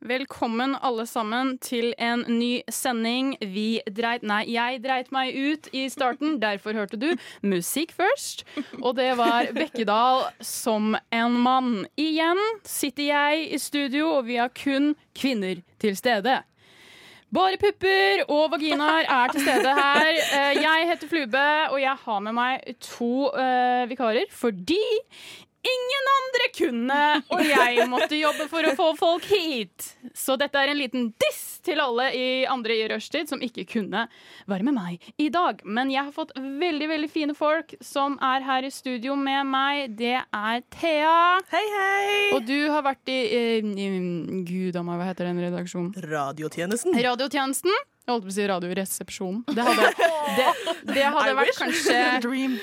Velkommen alle sammen til en ny sending. Vi dreit Nei, jeg dreit meg ut i starten, derfor hørte du musikk først. Og det var Bekkedal som en mann. Igjen sitter jeg i studio, og vi har kun kvinner til stede. Bare pupper og vaginaer er til stede her. Eh, Jeg heter Flube, og jeg har med meg to uh, vikarer fordi ingen andre kunne, og jeg måtte jobbe for å få folk hit. Så dette er en liten diss til alle i andre i rushtid som ikke kunne være med meg i dag. Men jeg har fått veldig veldig fine folk som er her i studio med meg. Det er Thea. Hei, hei! Og du har vært i, i, i Gud a meg, hva heter den redaksjonen? Radiotjenesten. Radiotjenesten. Jeg holdt på å si Radioresepsjonen. Det hadde, det, det hadde vært kanskje Dream.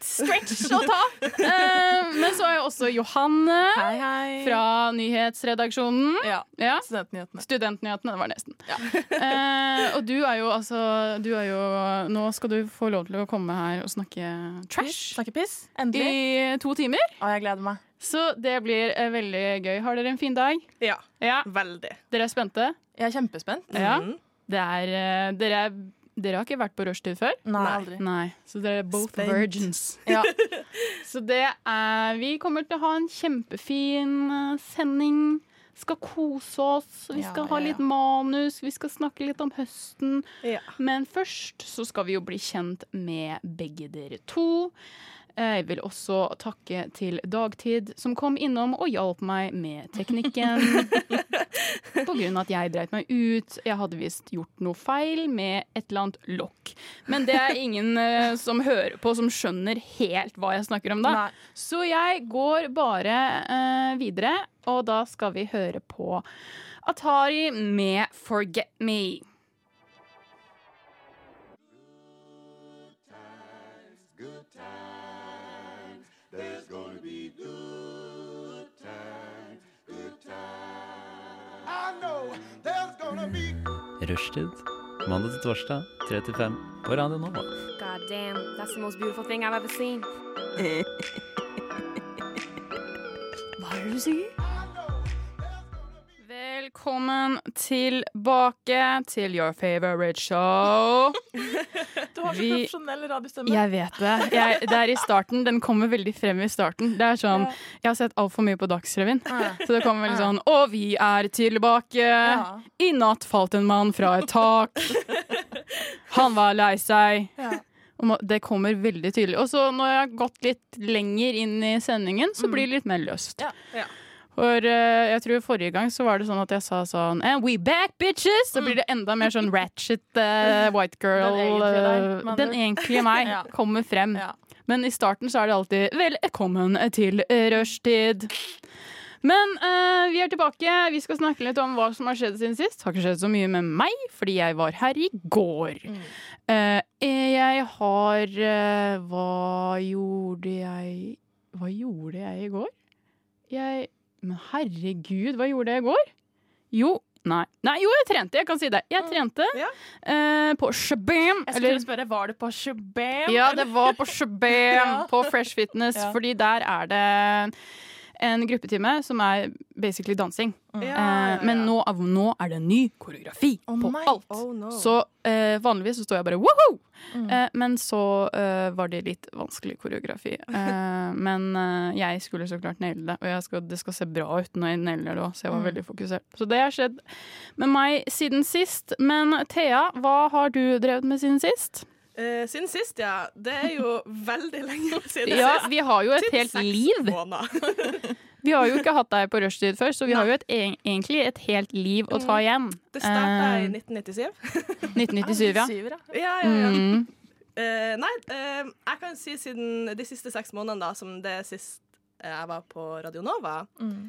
stretch å ta. Uh, men så har jeg også Johanne Hei, hei. fra nyhetsredaksjonen. ja, Ja. Studentnyhetene. Studentnyhetene, det var nesten. Eh, og du er jo altså du er jo, Nå skal du få lov til å komme her og snakke trash Snakke piss. Endelig. i to timer. Å, jeg gleder meg. Så det blir eh, veldig gøy. Har dere en fin dag? Ja, Ja. veldig. Dere er spente? Jeg er kjempespent. Ja. Mhm. Det er, eh, dere, er, dere har ikke vært på rushtid før? Nei, Nei. aldri. Nei, så dere er both Spent. virgins. Ja. Så det er Vi kommer til å ha en kjempefin eh, sending. Skal kose oss. Vi Ja, skal ha ja, ja. litt manus. Vi skal snakke litt om høsten. Ja. Men først så skal vi jo bli kjent med begge dere to. Jeg vil også takke til Dagtid, som kom innom og hjalp meg med teknikken. På grunn av at jeg dreit meg ut. Jeg hadde visst gjort noe feil med et eller annet lokk. Men det er ingen uh, som hører på, som skjønner helt hva jeg snakker om da. Nei. Så jeg går bare uh, videre, og da skal vi høre på Atari med Forget Me. Rushtid mandag til torsdag 3 til 5 på Radio Nova. God damn, that's the most beautiful thing I've ever seen. Hva er det du sier? Velkommen tilbake til your favorite show. Du har så Vi- profesjonell radiostemme. Jeg vet det. Jeg, det er i starten. Den kommer veldig frem i starten. Det er sånn, Jeg har sett altfor mye på Dagsrevyen. Så det kommer veldig sånn Og vi er tilbake. I natt falt en mann fra et tak. Han var lei seg. Det kommer veldig tydelig. Og så når jeg har gått litt lenger inn i sendingen, så blir det litt mer løst. Ja. Ja. For uh, jeg tror forrige gang så var det sånn at jeg sa sånn And we back, bitches! Så blir det enda mer sånn ratchet uh, white girl. Den egentlige deg, eh, den egentlige meg Ja. kommer frem. Ja. Men i starten så er det alltid velkommen til rushtid. Men uh, vi er tilbake. Vi skal snakke litt om hva som har skjedd siden sist. Har ikke skjedd så mye med meg, fordi jeg var her i går. Mm. Uh, jeg har uh, Hva gjorde jeg Hva gjorde jeg i går? Jeg Men herregud, hva gjorde jeg i går? Jo, nei. Nei, jo, jeg trente. Jeg kan si det. Jeg trente Ja. eh, på Shabam. Jeg skulle spørre, var det på Shabam? Ja, det var på Shabam, Ja. på Fresh Fitness, Ja. fordi der er det en gruppetime som er basically dansing. Ja, ja, Eh, ja. men nå, nå er det ny koreografi oh på my. alt. Oh, no. Så eh, vanligvis så står jeg bare woho! Mm. Eh, men så eh, var det litt vanskelig koreografi. Eh, men eh, jeg skulle så klart naile det, og jeg skal, det skal se bra ut når jeg nailer det òg, så jeg var Mm. veldig fokusert. Så det har skjedd med meg siden sist. Men Thea, hva har du drevet med siden sist? Eh, siden sist, ja. Det er jo veldig lenge siden Ja, sist. vi har jo et helt liv. Vi har jo ikke hatt deg på rushtid før, så vi har jo et, egentlig et helt liv å ta igjen. Det starta i Eh, 1997. 1997, ja. Ja. Ja, ja. Mm. Uh, nei, uh, jeg kan si siden de siste seks månedene, da, som det sist jeg var på Radio Nova, Mm.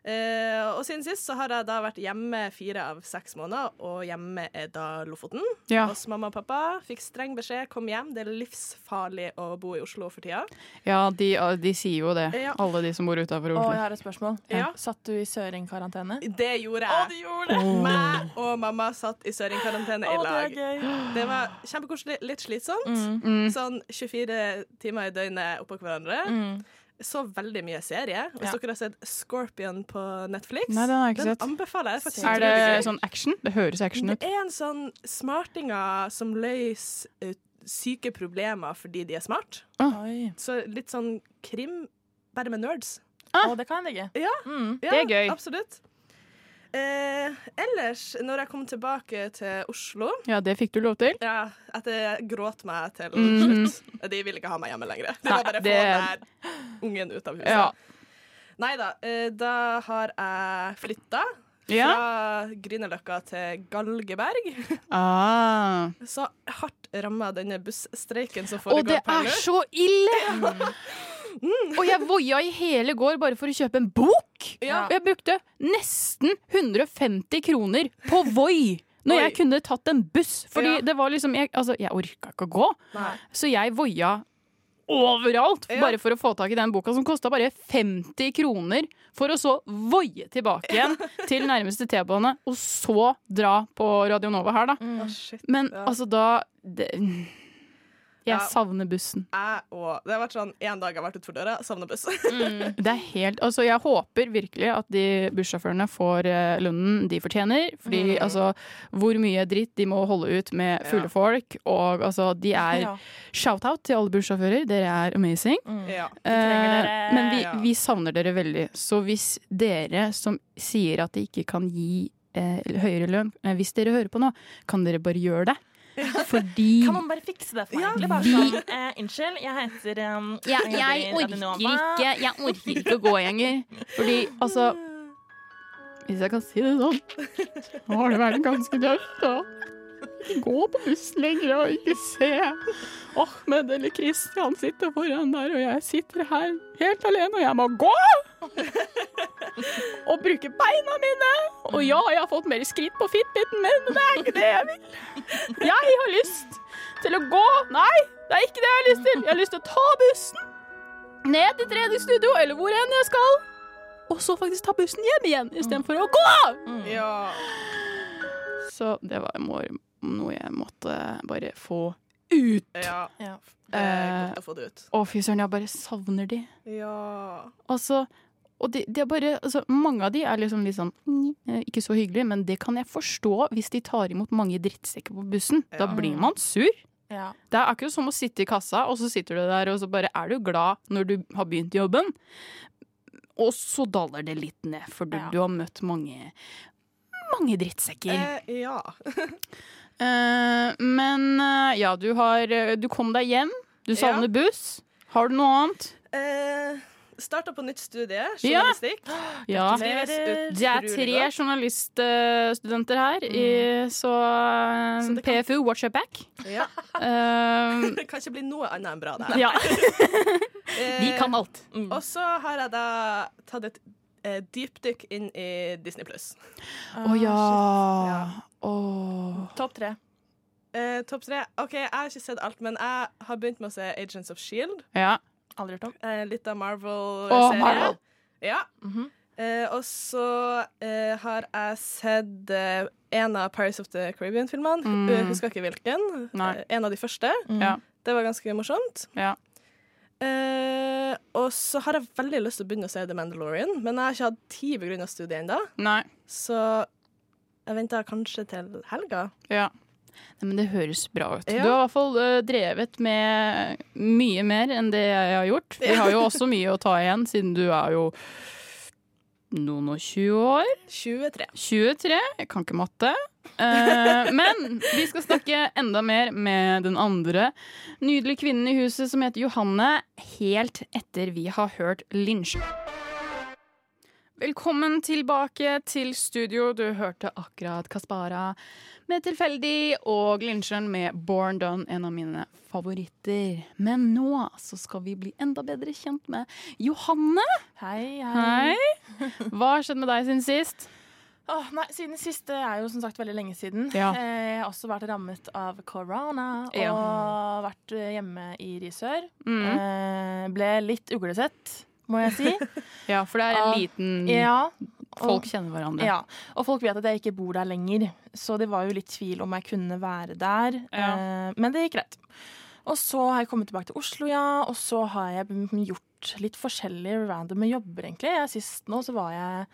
Eh, og siden sist så har jeg da vært hjemme fire av seks måneder, og hjemme er da Lofoten. Ja. Hos mamma og pappa. Fikk streng beskjed, kom hjem. Det er livsfarlig å bo i Oslo for tida. Ja, de, de sier jo det, Ja. alle de som bor utafor Og jeg har et spørsmål. Ja. Satt du i søringkarantene? Det gjorde Å, jeg. du gjorde det! Meg og mamma satt i søringkarantene Å, i det er gøy. Det var kjempekoselig, litt slitsomt. Mm. Mm. Sånn 24 timer i døgnet oppå hverandre. Mm. Så veldig mye serie. Hvis Ja. dere har sett Scorpion på Netflix, Nei, den har jeg ikke den sett. anbefaler jeg. faktisk Er det sånn action? Det høres action ut. Det er en sånn smartinger som løser eh, syke problemer fordi de er smart. Oi. Så litt sånn krim, bare med nerds. Å, det kan jeg ikke. Ja. Mm. Ja, Det er gøy. Absolutt. Eh, ellers, når jeg kom tilbake til Oslo Ja, det fikk du lov til. ja, Etter jeg gråt meg til Mhm. slutt De ville ikke ha meg hjemme lenger. Det Nei, var bare det- få den ungen ut av huset. Ja. Nei da. Eh, da har jeg flytta Ja. fra Grünerløkka til Galgeberg. Ah. Så hardt ramma denne busstreiken som foregår det Å, det er så ille! Og jeg voia i hele går bare for å kjøpe en bok. Ja. Og jeg brukte nesten 150 kroner på Voi. Når Oi. jeg kunne tatt en buss. Fordi Ja. det var liksom Jeg, altså, jeg orka ikke å gå, Nei. så jeg voia overalt Ja. bare for å få tak i den boka, som kosta bare 50 kroner. For å så voie tilbake igjen til nærmeste T-bane, og så dra på Radio Nova her, da. Shit. Men altså, da det, Jeg Ja. savner bussen. Jeg òg. Det har vært sånn én dag jeg har vært utfor døra, savner buss. Det er helt, altså Jeg håper virkelig at de bussjåførene får eh, lønnen de fortjener. Fordi Mm. altså, hvor mye dritt de må holde ut med fulle Ja. folk. Og altså, de er Ja. Shout-out til alle bussjåfører, dere er amazing. Mm. ja. Eh, men vi, Ja. vi savner dere veldig. Så hvis dere som sier at de ikke kan gi eh, høyere lønn, eh, hvis dere hører på nå, kan dere bare gjøre det. Fordi Kan man bare fikse det for meg? Ja. Bare sånn, eh, unnskyld, jeg heter um, Ja, jeg, jeg orker ikke Jeg orker ikke å gå gjenger. Fordi altså Hvis jeg kan si det sånn, så har det vært ganske tøft ikke gå på bussen lenger og ikke se Ahmed eller Kristian sitte foran der, og jeg sitter her helt alene, og jeg må gå! Og bruke beina mine! Og ja, jeg har fått mer skritt på fitbiten min, men det er ikke det jeg vil. Jeg har lyst til å gå. Nei, det er ikke det jeg har lyst til. Jeg har lyst til å ta bussen ned til treningsstudio, eller hvor enn jeg skal. Og så faktisk ta bussen hjem igjen, istedenfor å gå! Ja. Så det var må- noe jeg måtte bare få ut. ja. Ja. Det er Eh, godt å få det ut. Å, fy søren, jeg bare savner de. Ja. Altså, og de, de er bare, altså, mange av de er liksom litt sånn eh, Ikke så hyggelig, men det kan jeg forstå hvis de tar imot mange drittsekker på bussen. Da blir man sur. Ja. Det er akkurat som å sitte i kassa, og så sitter du der, og så bare er du glad når du har begynt jobben. Og så daler det litt ned, for du, Ja. du har møtt mange mange drittsekker. Eh, ja. Eh, men uh, ja, du har eh, Du kom deg hjem. Du savner buss. Har du noe annet? Uh, Starta på nytt studie, journalistikk. Ja. Det er tre journaliststudenter her, i, så, Så kan- PFU, watch your back. Ja. Uh, Det kan ikke bli noe annet enn bra, det her. ja, de kan alt. Mm. Og så har jeg da tatt et eh, dypdykk inn i Disney pluss. Å ja. Ja. Oh. Topp tre. Eh, Topp tre. OK, jeg har ikke sett alt, men jeg har begynt med å se Agents of Shield. Ja. Aldri hørt om. Eh, litt av Marvel-serien. Oh, Marvel. Ja. Mhm. Eh, og så eh, har jeg sett eh, en av Paris of the Caribbean-filmene. Mm. Jeg husker ikke hvilken. Nei. Eh, en av de første. Mm. Ja. Det var ganske morsomt. Ja. Eh, og så har jeg veldig lyst til å begynne å se The Mandalorian, men jeg har ikke hatt tid pga. studiet ennå. Så jeg venter kanskje til helga. Ja. Nei, men det høres bra ut. Ja. Du har i hvert fall uh, drevet med mye mer enn det jeg har gjort. Vi har jo også mye å ta igjen, siden du er jo noen og 20 år. 23. 23. Jeg kan ikke matte. Eh, men vi skal snakke enda mer med den andre nydelige kvinnen i huset som heter Johanne, helt etter vi har hørt Lynch. Velkommen tilbake til studio. Du hørte akkurat Kaspara med Tilfeldig og Glincheren med Born Done, en av mine favoritter. Men nå så skal vi bli enda bedre kjent med Johanne. Hei, Hei. Hva har skjedd med deg siden sist? Oh, nei, siden sist det er jo som sagt veldig lenge siden. Ja. Eh, Jeg har også vært rammet av korona og Ja. vært eh, hjemme i Risør. Mm. Eh, ble litt uglesett, må jeg si. Ja, for det er en liten ja, Folk kjenner hverandre. ja. Og folk vet at jeg ikke bor der lenger, så det var jo litt tvil om jeg kunne være der. Ja. Eh, Men det gikk greit. Og så har jeg kommet tilbake til Oslo, ja. Og så har jeg gjort litt forskjellige random jobber, egentlig. Jeg, sist nå så var jeg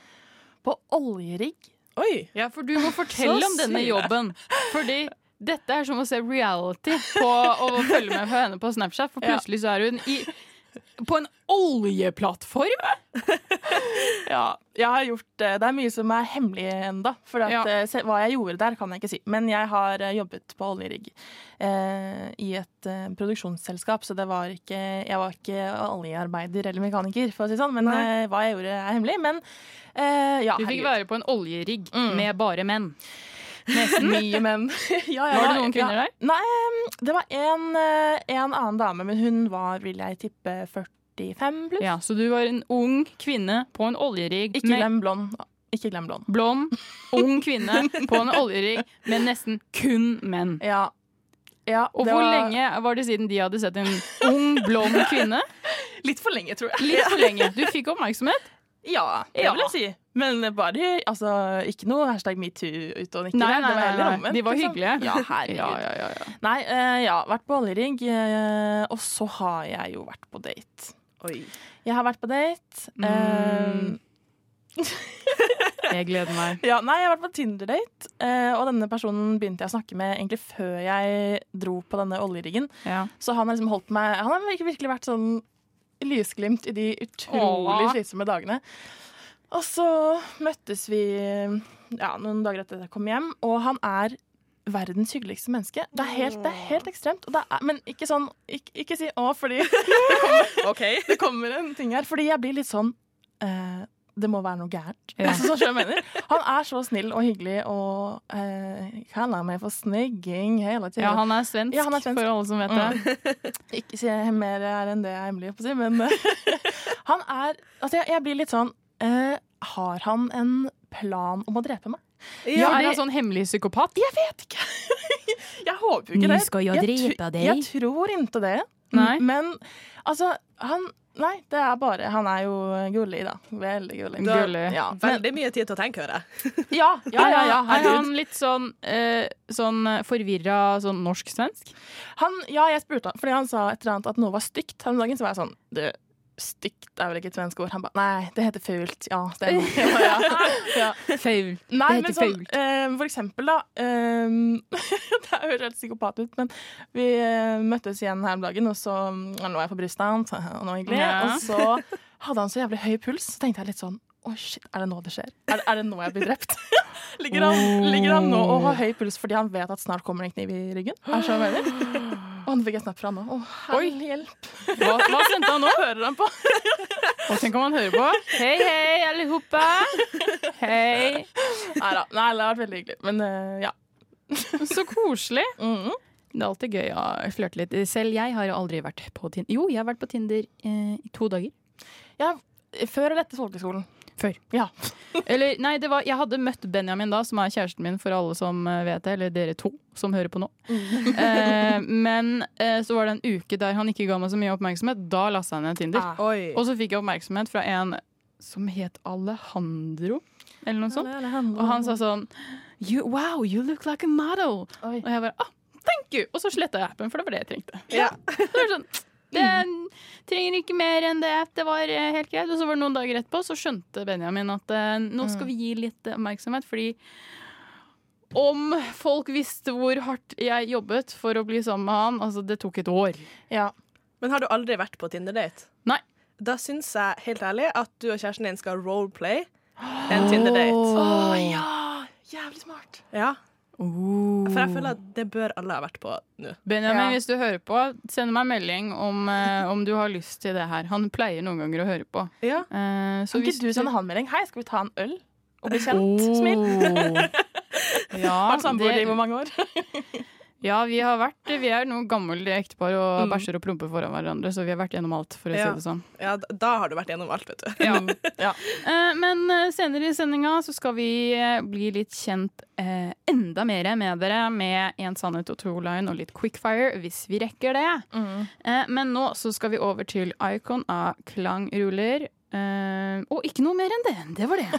på oljerigg. Oi! Ja, for du må fortelle om denne jobben. Fordi dette er som å se reality på å følge med på henne på Snapchat. For plutselig så er hun i, på en oljeplattform. Ja, jeg har gjort eh, Det er mye som er hemmelig ennå. For at, Ja. eh, hva jeg gjorde der, kan jeg ikke si. Men jeg har eh, jobbet på oljerigg eh, i et eh, produksjonsselskap, så det var ikke Jeg var ikke oljearbeider eller mekaniker, for å si det sånn. Men eh, hva jeg gjorde, er hemmelig. Men eh, ja, Du fikk herregud. være på en oljerigg Mm. med bare menn. Nesten mye menn. ja, Var det noen kvinner der? Nei, det var en, eh, en annen dame, men hun var, vil jeg tippe, 45 pluss. Ja, Så du var en ung kvinne på en oljerigg Ikke glem blond. Ikke glem blond. blond, ung kvinne på en oljerigg med nesten kun menn. Ja. ja Og hvor var lenge var det siden de hadde sett en ung, blond kvinne? Litt for lenge, tror jeg. Litt for lenge. Du fikk oppmerksomhet. Ja, det Ja. vil jeg si. Men bare altså, ikke noe hashtag metoo ut og nikke Nei, nei, nei, nei. De var liksom. hyggelige. Ja, herregud. Ja, ja, ja, ja. Nei, uh, ja, vært på oljerigg. Uh, og så har jeg jo vært på date. Oi. Jeg har vært på date. Mm. Uh, Jeg gleder meg. ja, nei, jeg har vært på Tinder-date, eh, og denne personen begynte jeg å snakke med egentlig før jeg dro på denne oljeriggen. Ja. Så han har liksom holdt meg Han har virkelig, virkelig vært sånn lysglimt i de utrolig Åh. slitsomme dagene. Og så møttes vi ja, noen dager etter at jeg kom hjem, og han er verdens hyggeligste menneske. Det er helt, det er helt ekstremt. Og det er, men ikke sånn Ikke, ikke si 'å', fordi OK. det kommer en ting her. Fordi jeg blir litt sånn eh, Det må være noe gærent. Ja. Altså. Han er så snill og hyggelig og eh, kaller meg for snigging hele tiden. ja, han er svensk, Ja, han er svensk. for alle som vet det. Ikke si mer er enn det jeg er hemmelig, men han er Altså, jeg, jeg blir litt sånn eh, Har han en plan om å drepe meg? Ja, er han sånn hemmelig psykopat? Jeg vet ikke. jeg håper jo ikke det. Nå skal jeg drepe deg. Jeg tror ikke det. Nei. Men altså, han Nei, det er bare Han er jo gullig, da. Veldig gullig. Da- Gullig. Ja, Veldig mye tid til å tenke, hører jeg. ja, ja, ja, ja, Er han litt sånn, eh, sånn forvirra sånn norsk-svensk? Ja, jeg spurte han, fordi han sa et eller annet at noe var stygt her om dagen. Så var jeg sånn Du, stygt er vel ikke et svensk ord? Han ba Nei, det heter fult. Ja, stemmer. Ja. Ja. Faul. Nei, Det heter sånn, fult. eh, for eksempel, da ehm, Det høres helt psykopat ut, men vi eh, møttes igjen her om dagen, og så mm, lå jeg på brystet hans, og. Ja. Og så hadde han så jævlig høy puls, så tenkte jeg litt sånn Oi, shit, er det nå det skjer? Er, er det nå jeg blir drept? ligger, han, ligger han nå og har høy puls fordi han vet at snart kommer en kniv i ryggen? Er så mener? Og nå fikk jeg snap fra han nå. Å, Oi. hjelp. Hva, hva sendte han nå? Hører han på? Og tenk om han hører på. Hei, hei, alle hoppa. Hei. Nei da. Nei, det har vært veldig hyggelig. Men uh, ja. Så koselig. Mhm. Det er alltid gøy å flørte litt. Selv jeg har aldri vært på Tinder. Jo, jeg har vært på Tinder eh, i to dager. ja. Før eller etter folkeskolen? Før. Ja. Eller, nei, det var, jeg hadde møtt Benjamin da, som er kjæresten min for alle som eh, vet det. Eller dere to som hører på nå. eh, men eh, så var det en uke der han ikke ga meg så mye oppmerksomhet. Da lasta han ned Tinder. Ah. Og så fikk jeg oppmerksomhet fra en som het Alejandro, eller noe sånt. Og han sa sånn you, Wow, you look like a model. Oi. Og jeg bare ah, thank you! Og så sletta jeg appen, for det var det jeg trengte. Ja. Det var sånn, det trenger ikke mer enn det. Det var eh, helt greit. Og så var det noen dager etterpå, så skjønte Benjamin at eh, nå skal vi gi litt oppmerksomhet, fordi om folk visste hvor hardt jeg jobbet for å bli sammen med han Altså, det tok et år. Ja. Men har du aldri vært på Tinder-date? Nei. Da syns jeg helt ærlig at du og kjæresten din skal roleplay en Tinder-date. Å ja! Jævlig smart. Ja. For jeg føler at det bør alle ha vært på nå. Benjamin, Ja. hvis du hører på, send meg melding om, eh, om du har lyst til det her. Han pleier noen ganger å høre på. Ja. Eh, så Kan ikke du sende han melding? Hei, skal vi ta en øl og bli kjent? Smil. Ja, Vært samboer i hvor mange år? Ja, vi har vært Vi er noen gamle ektepar og Mm. bæsjer og promper foran hverandre, så vi har vært gjennom alt, for å Ja. si det sånn. ja, da har du vært gjennom alt, vet du. Ja. Ja. Eh, Men eh, senere i sendinga så skal vi eh, bli litt kjent eh, enda mer med dere med En sannhet og to line og litt quickfire, hvis vi rekker det. Mm. Eh, Men nå så skal vi over til Icon av klangruller. Eh, og ikke noe mer enn det. Det var det.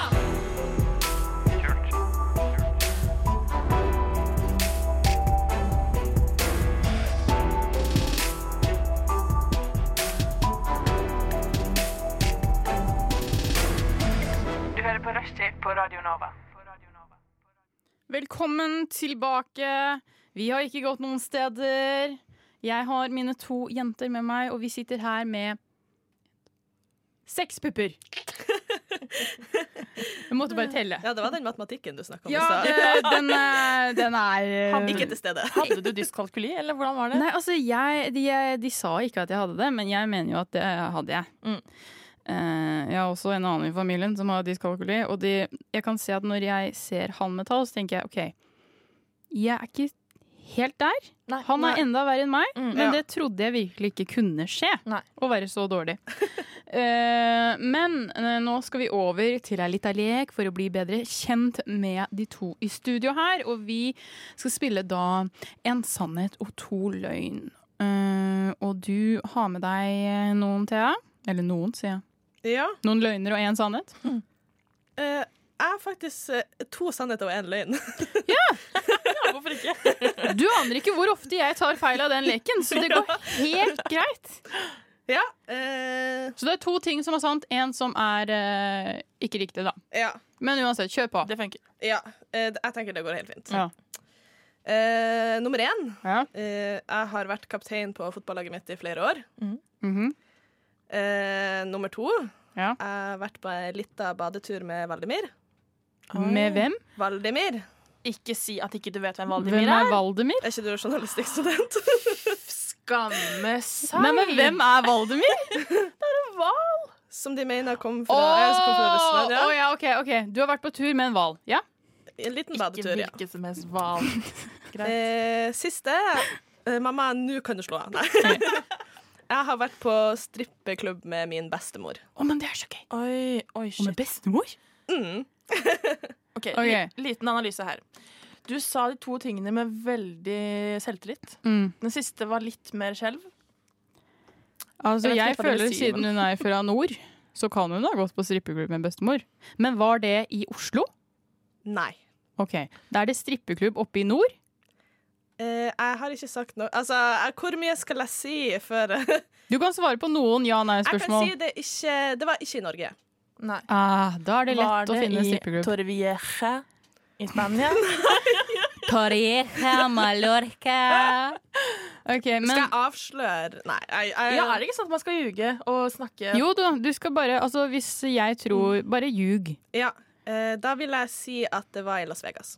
På Rushtid på Radio Nova. Velkommen tilbake. Vi har ikke gått noen steder. Jeg har mine to jenter med meg, og vi sitter her med seks pupper. Jeg måtte bare telle. Ja, det var den matematikken du snakka om Ja, i stad. den, den er eh, Ikke til stede. Hadde du dyskalkuli, eller hvordan var det? Nei, altså, jeg, de, de sa ikke at jeg hadde det, men jeg mener jo at det hadde jeg. Mm. Eh, jeg har også en annen i familien som har dyskalkuli, og de, jeg kan se at når jeg ser halvmetall, så tenker jeg OK, jeg er ikke helt der. Nei, Han er nei. enda verre enn meg, Mm, men ja. det trodde jeg virkelig ikke kunne skje. Nei. Å være så dårlig. uh, men uh, nå skal vi over til ei lita lek for å bli bedre kjent med de to i studio her. Og vi skal spille da En sannhet og to løgn. Uh, og du har med deg noen, Thea. Eller noen, sier jeg. Ja. Noen løgner og én sannhet. eh, jeg har faktisk eh, to sannheter og én løgn. Ja, Hvorfor ikke? Du aner ikke hvor ofte jeg tar feil av den leken, så det går helt greit. ja. Uh... Så det er to ting som er sant, én som er uh, ikke riktig, da. ja. Men uansett, kjør på. Det funker. ja. Uh, jeg tenker det går helt fint. Ja. Eh, nummer én. Ja. Eh, jeg har vært kaptein på fotballaget mitt i flere år. Mhm. Eh, nummer to. Ja. Jeg har vært på ei lita badetur med Valdemir. Med hvem? Valdemir. Ikke si at ikke du vet hvem Hvem Valdimir er er. Valdemir? Er ikke du journalistikkstudent? Skamme seg. Nei, men hvem er Valdemir? Som de mener kom fra, de mener kom fra Russland. Ja. Oh, ja, ok, ok. Du har vært på tur med en hval. Ja? En liten badetur, ja. hvilket som helst hval. Greit. Eh, siste. Eh, mamma, nå kan du slå av. Nei. Jeg har vært på strippeklubb med min bestemor. Å, men det er så gøy. Oi, oi, Og med bestemor? Mm. Ok, okay. Liten analyse her. Du sa de to tingene med veldig selvtillit. Mm. Den siste var litt mer skjelv. Altså, Jeg jeg føler si, siden hun er fra nord, så kan hun ha gått på strippeklubb med bestemor. Men var det i Oslo? Nei. Ok, Da er det strippeklubb oppe i nord? Eh, jeg har ikke sagt noe Altså, uh, hvor mye skal jeg si før Du kan svare på noen ja-nei-spørsmål. Jeg kan si det ikke Det var ikke i Norge. Nei. Ah, da er det Var lett å det finne en i strippeklubb. Torrevieja i Spania? Torrevieja, Mallorca. Ok, Skal jeg avsløre Nei. Jeg, jeg, Ja, er det ikke sånn at man skal ljuge og snakke jo da, du skal bare Altså, hvis jeg tror Bare ljug. Ja, Uh, da vil jeg si at det var i Las Vegas.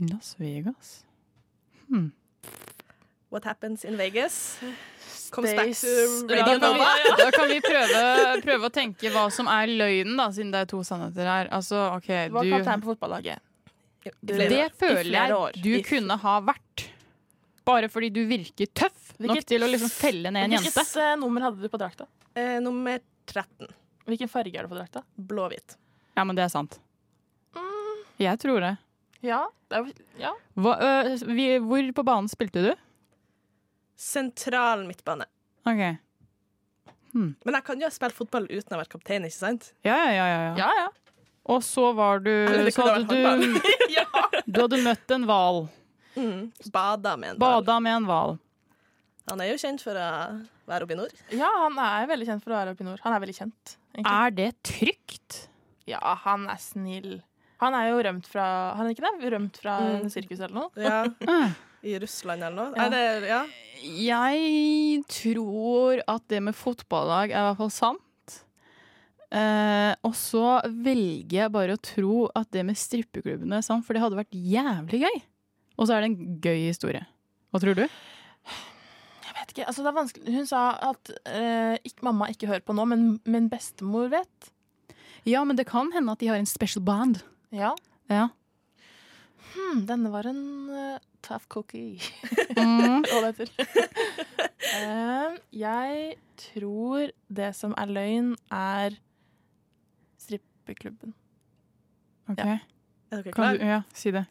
I Las Vegas? What happens in Vegas? Comes back to Da Radio kan vi, Nova. da kan vi prøve, prøve å tenke hva som er løgnen, da, siden det er to sannheter her. Altså, OK, Du var kaptein på fotballaget. Det føler jeg du kunne ha vært. Bare fordi du virker tøff nok Hvilket- til å liksom felle ned en jente. Hvilket eh, nummer hadde du på drakta? Eh, nummer 13. Hvilken farge er det på drakta? Blå-hvit. Ja, men det er sant. Jeg tror det. Ja, er, ja. Hva, øh, vi, hvor på banen spilte du? Sentral midtbane. OK. Men jeg kan jo ha spilt fotball uten å være kaptein, ikke sant? Ja, ja, ja. ja, ja. ja, ja. Og så var du Så hadde du Du hadde møtt en hval. Mm. Bada med en ball. Bada med en hval. Han er jo kjent for å være oppe i nord? Ja, han er veldig kjent for å være oppe i nord. Han er veldig kjent. egentlig. Er det trygt? Ja, han er snill. Han er jo rømt fra Han er ikke det? Rømt fra Mm. sirkus eller noe? Ja, Ah. I Russland eller noe? Ja. Er det, ja. Jeg tror at det med fotballag er i hvert fall sant. Eh, og så velger jeg bare å tro at det med strippeklubbene er sant, for det hadde vært jævlig gøy. Og så er det en gøy historie. Hva tror du? Jeg vet ikke, altså det er vanskelig Hun sa at eh, ikke, mamma ikke hører på nå, men, men bestemor vet. Ja, men det kan hende at de har en special band. Ja. Ja. Hmm, denne var en uh, tough cookie. Mm. Hva det heter. Eh, jeg tror det som er løgn, er strippeklubben. Ok. Ja. Er dere Kan klare? ja, si det.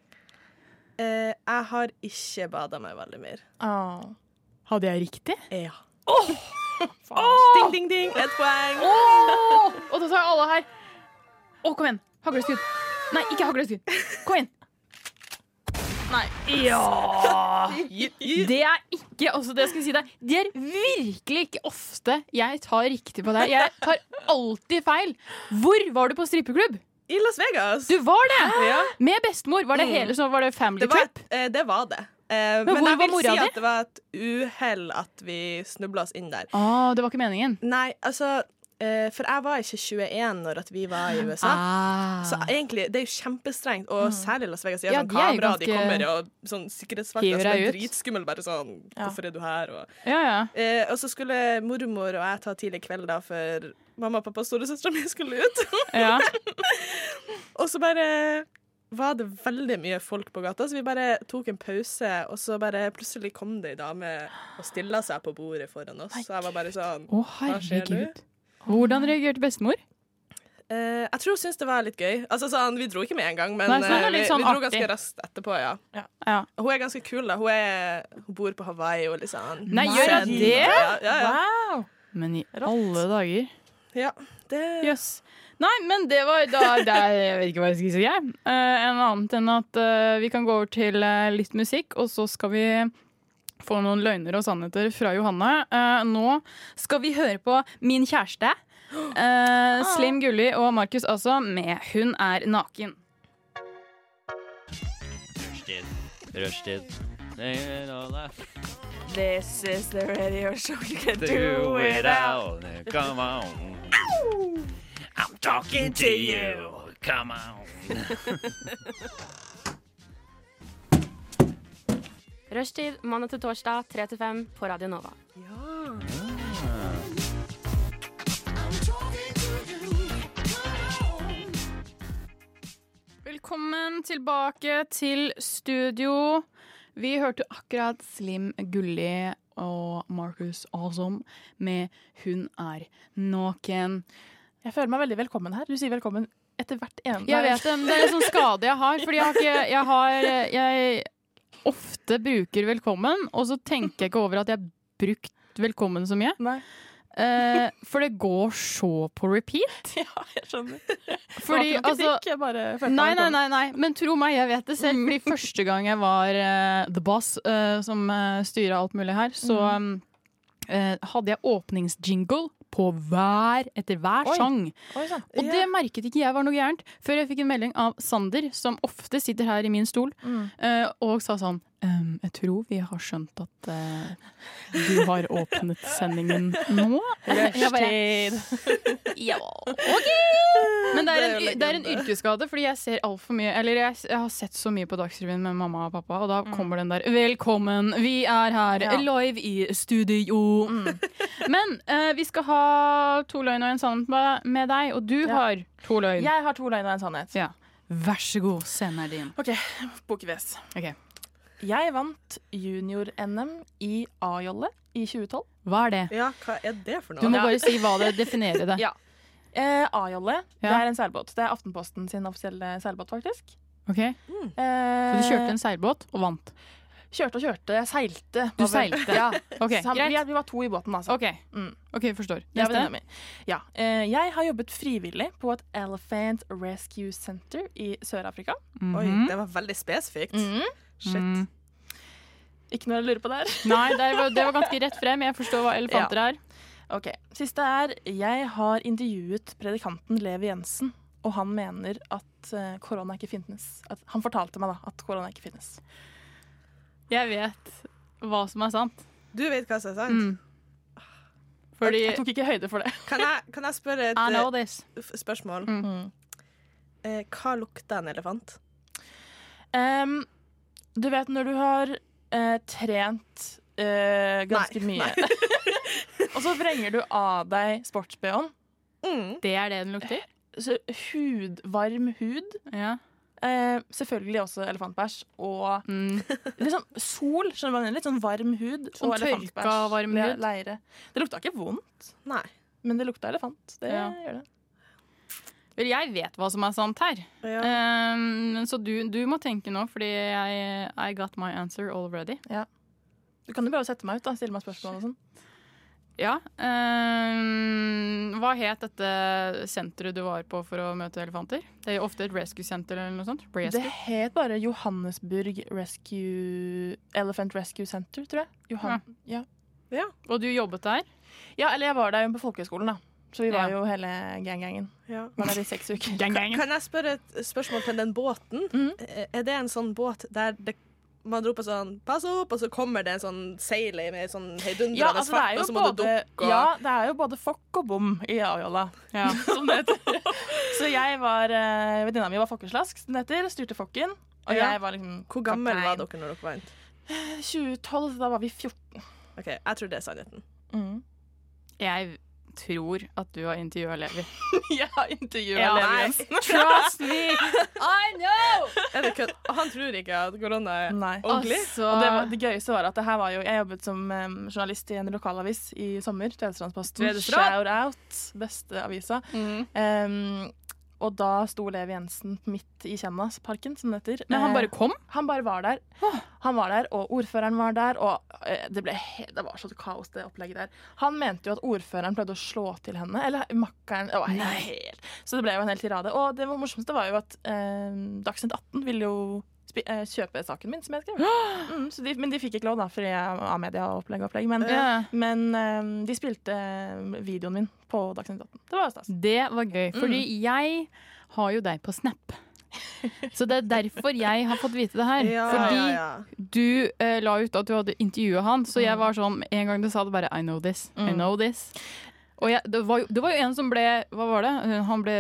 Uh, jeg har ikke bada meg veldig mer. Åh. Hadde jeg riktig? Ja. Faen. Ding, ding, ding! Ett poeng. Åh! Og da tar alle her. Å, kom igjen. Hagleskudd. Nei, ikke hagleskudd. Kom igjen. Nei. Ja! Det er ikke altså det skal si deg, Det er virkelig ikke ofte jeg tar riktig på deg. Jeg tar alltid feil. Hvor var du på strippeklubb? I Las Vegas. Du var det! Ja. Med bestemor. Var det Mm. hele så var det family Det var, trip? eh, det var det. Eh, men hvor jeg vil si at det var et uhell at vi snubla oss inn der. Ah, det var ikke meningen. Nei, altså For jeg var ikke 21 når vi var i USA. Ah. Så egentlig, det er jo kjempestrengt, og særlig Las Vegas. De har Ja, sånn de kamera, de ganske- kommer og sånn sikkerhetsvakter som er deg dritskummel. Bare sånn Ja. Hvorfor er du her? Og, Ja, ja. eh, og så skulle mormor og jeg ta tidlig kveld, da, for mamma, pappa og storesøstera mi skulle ut. ja. og så bare var det veldig mye folk på gata, så vi bare tok en pause, og så bare plutselig kom det ei dame og stilla seg på bordet foran oss. Så jeg var bare sånn Å, herregud. Hvordan reagerte bestemor? Uh, jeg tror hun syntes det var litt gøy. Altså sånn, Vi dro ikke med en gang, men Nei, sånn eh, vi, sånn vi dro ganske raskt etterpå. ja. Ja. Ja. Hun er ganske kul. da Hun, er, hun bor på Hawaii og litt sånn Nei, gjør hun det? Ja, ja, ja. Wow! Men i Rått. alle dager. ja det Jøss. Nei, men det var da det er, Jeg vet ikke hva jeg skal si. Jeg. Eh, en annet enn at uh, vi kan gå over til litt musikk, og så skal vi få noen løgner og sannheter fra Johanne. Uh, nå skal vi høre på Min kjæreste. Uh, Slim Gulli og Markus altså med Hun er naken. Rushtid. Rushtid. This is the radio show you can do Do it without. out. Come on. I'm talking to you. Come on. Rushtid mandag til torsdag 3 til 5 på Radio Nova. Velkommen tilbake til studio. Vi hørte akkurat Slim Gulli og Marcus Awesome med 'Hun er naken'. Jeg føler meg veldig velkommen her. Du sier velkommen etter hvert eneste Jeg vet det, men det er en sånn skade jeg har. Fordi jeg har ikke Jeg har Jeg ofte bruker 'velkommen', og så tenker jeg ikke over at jeg har brukt 'velkommen' så mye. Nei. Eh, for det går så på repeat. Ja, jeg skjønner. Fordi altså Nei, nei, nei, nei, men tro meg, jeg vet det selv. Fordi første gang jeg var uh, the boss, uh, som uh, styra alt mulig her, så um, eh, hadde jeg åpningsjingle på hver, etter hver Oi. sang. Oi, ja. Og det merket ikke jeg var noe gærent, før jeg fikk en melding av Sander, som ofte sitter her i min stol, Mm. eh, og sa sånn «Ehm, Jeg tror vi har skjønt at uh, du har åpnet sendingen nå. Rushtid. ja, OK! Men det er, en, det er en yrkesskade, fordi jeg ser altfor mye Eller jeg, jeg har sett så mye på Dagsrevyen med mamma og pappa, og da kommer den der 'Velkommen, vi er her Ja. live i studio'. Men uh, vi skal ha to løgn og en sannhet med- deg, og du Ja. har to løgn. Jeg har to løgn og en sannhet. Ja. Vær så god, scenen er din. OK, bokves. Ok. Jeg vant junior-NM i A-jolle i 2012. Hva er det? Ja, hva er det for noe? Du må bare si hva det definerer det. Ja. Eh, A-jolle det er en seilbåt. Det er Aftenposten sin offisielle seilbåt, faktisk. Ok, Eh, Så du kjørte en seilbåt og vant? Kjørte og kjørte. Jeg seilte. Du seilte? Ja. Ok, Sam- vi, greit. vi var to i båten, altså. OK, Mm. okay forstår. Jeg, Neste. ja. eh, jeg har jobbet frivillig på et Elephant Rescue Center i Sør-Afrika. Oi, Mhm. det var veldig spesifikt. Mm. Shit. Mm. Ikke noe jeg lurer på der. Nei, det var, det var ganske rett frem. Jeg forstår hva elefanter er. Ok, Siste er Jeg har intervjuet predikanten Levi Jensen, og han mener at eh, korona ikke finnes. At, han fortalte meg da at korona ikke finnes. Jeg vet hva som er sant. Du vet hva som er sant? Mm. Fordi Jeg tok ikke høyde for det. Kan, jeg, kan jeg spørre et I know eh, this. spørsmål? Mm. Eh, hva lukter en elefant? Em, du vet når du har eh, trent eh, ganske Nei, mye, og så vrenger du av deg sports-BH-en, Mm. Det er det den lukter? så hud, varm hud Ja. eh, Selvfølgelig også elefantbæsj. Og Mm. liksom sol. Litt sånn varm hud. Sånn og elefantbæsj. tørka, varm hud. Leire. Det lukta ikke vondt, Nei. men det lukta elefant. Det Ja. gjør det. Vel, jeg vet hva som er sant her. Ja. Um, så du, du må tenke nå, fordi jeg I got my answer already. Du kan jo bare sette meg ut, da. Stille meg spørsmål og sånn. Ja. Um, hva het dette senteret du var på for å møte elefanter? Det er jo ofte et rescue center eller noe sånt. Det Rescue. het bare Johannesburg Rescue Elephant Rescue Center, tror jeg. Johan ja. Og du jobbet der? ja, eller jeg var der på folkehøyskolen, da. Så vi var Ja. jo hele gang-gangen. Ja. Var der i seks uker. Gang, gang. Kan jeg spørre et spørsmål til den båten? Mhm. Eh, Er det en sånn båt der det, man roper sånn 'pass opp', og så kommer det en sånn seiler med sånn heidundrende Ja, altså fart, og så må du dukke og ja, det er jo både fokk og bom i Ajolla, Ja. som det heter. Så jeg var uh, Venninna mi var fokkeslask, som det heter. Styrte fokken. Og Ja. jeg var liksom Hvor gammel var dere når dere vant? 2012, da var vi 14. OK, jeg tror det er sannheten. Mm. Jeg tror at du har intervjua Levi. Jeg har intervjua Ja, Levi. Jensen. Trust me! I know! Er det kødd? Han tror ikke at korona er Nei. ordentlig? Altså, Og det, var, det gøyeste var at det her var jo Jeg jobbet som um, journalist i en lokalavis i sommer. Tvedestrandsposten. Tvedestrand. Shout out! Beste avisa. mm. Em, og da sto Levi Jensen midt i Kjennasparken, som det heter. Men han Eh, bare kom? han bare var der. Han var der, og ordføreren var der. Og eh, det, ble det var så kaos, det opplegget der. Han mente jo at ordføreren pleide å slå til henne. Eller makkeren. Det var helt, så det ble jo en hel tirade. Og det morsomste var jo at eh, Dagsnytt 18 ville jo spi eh, kjøpe saken min, som jeg skrev. Mm, så de, men de fikk ikke lov, da, fordi jeg av media og opplegg og opplegg. Men, yeah. men uh, de spilte eh, videoen min på Dagsnytt 18. Det var stas. Det var gøy, fordi jeg har jo deg på Snap. Så det er derfor jeg har fått vite det her. Ja, fordi ja, ja. du eh, la ut at du hadde intervjua han, så jeg var sånn En gang du sa det bare I know this. I Mm. know this. Og jeg, det, var jo, det var jo en som ble Hva var det? Han ble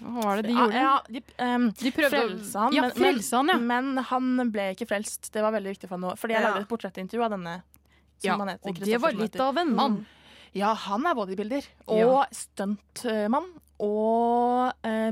Hva var det de gjorde? Ja, ja, de, um, De prøvde frelse han, Ja, men, frelse han, ja. men, men han ble ikke frelst. Det var veldig viktig for han nå. Fordi jeg Ja. lagde et portrettintervju av denne. Som Ja, han heter, og det var litt av en mann. Ja, han er bodybuilder. Og Ja. stuntmann. Og eh,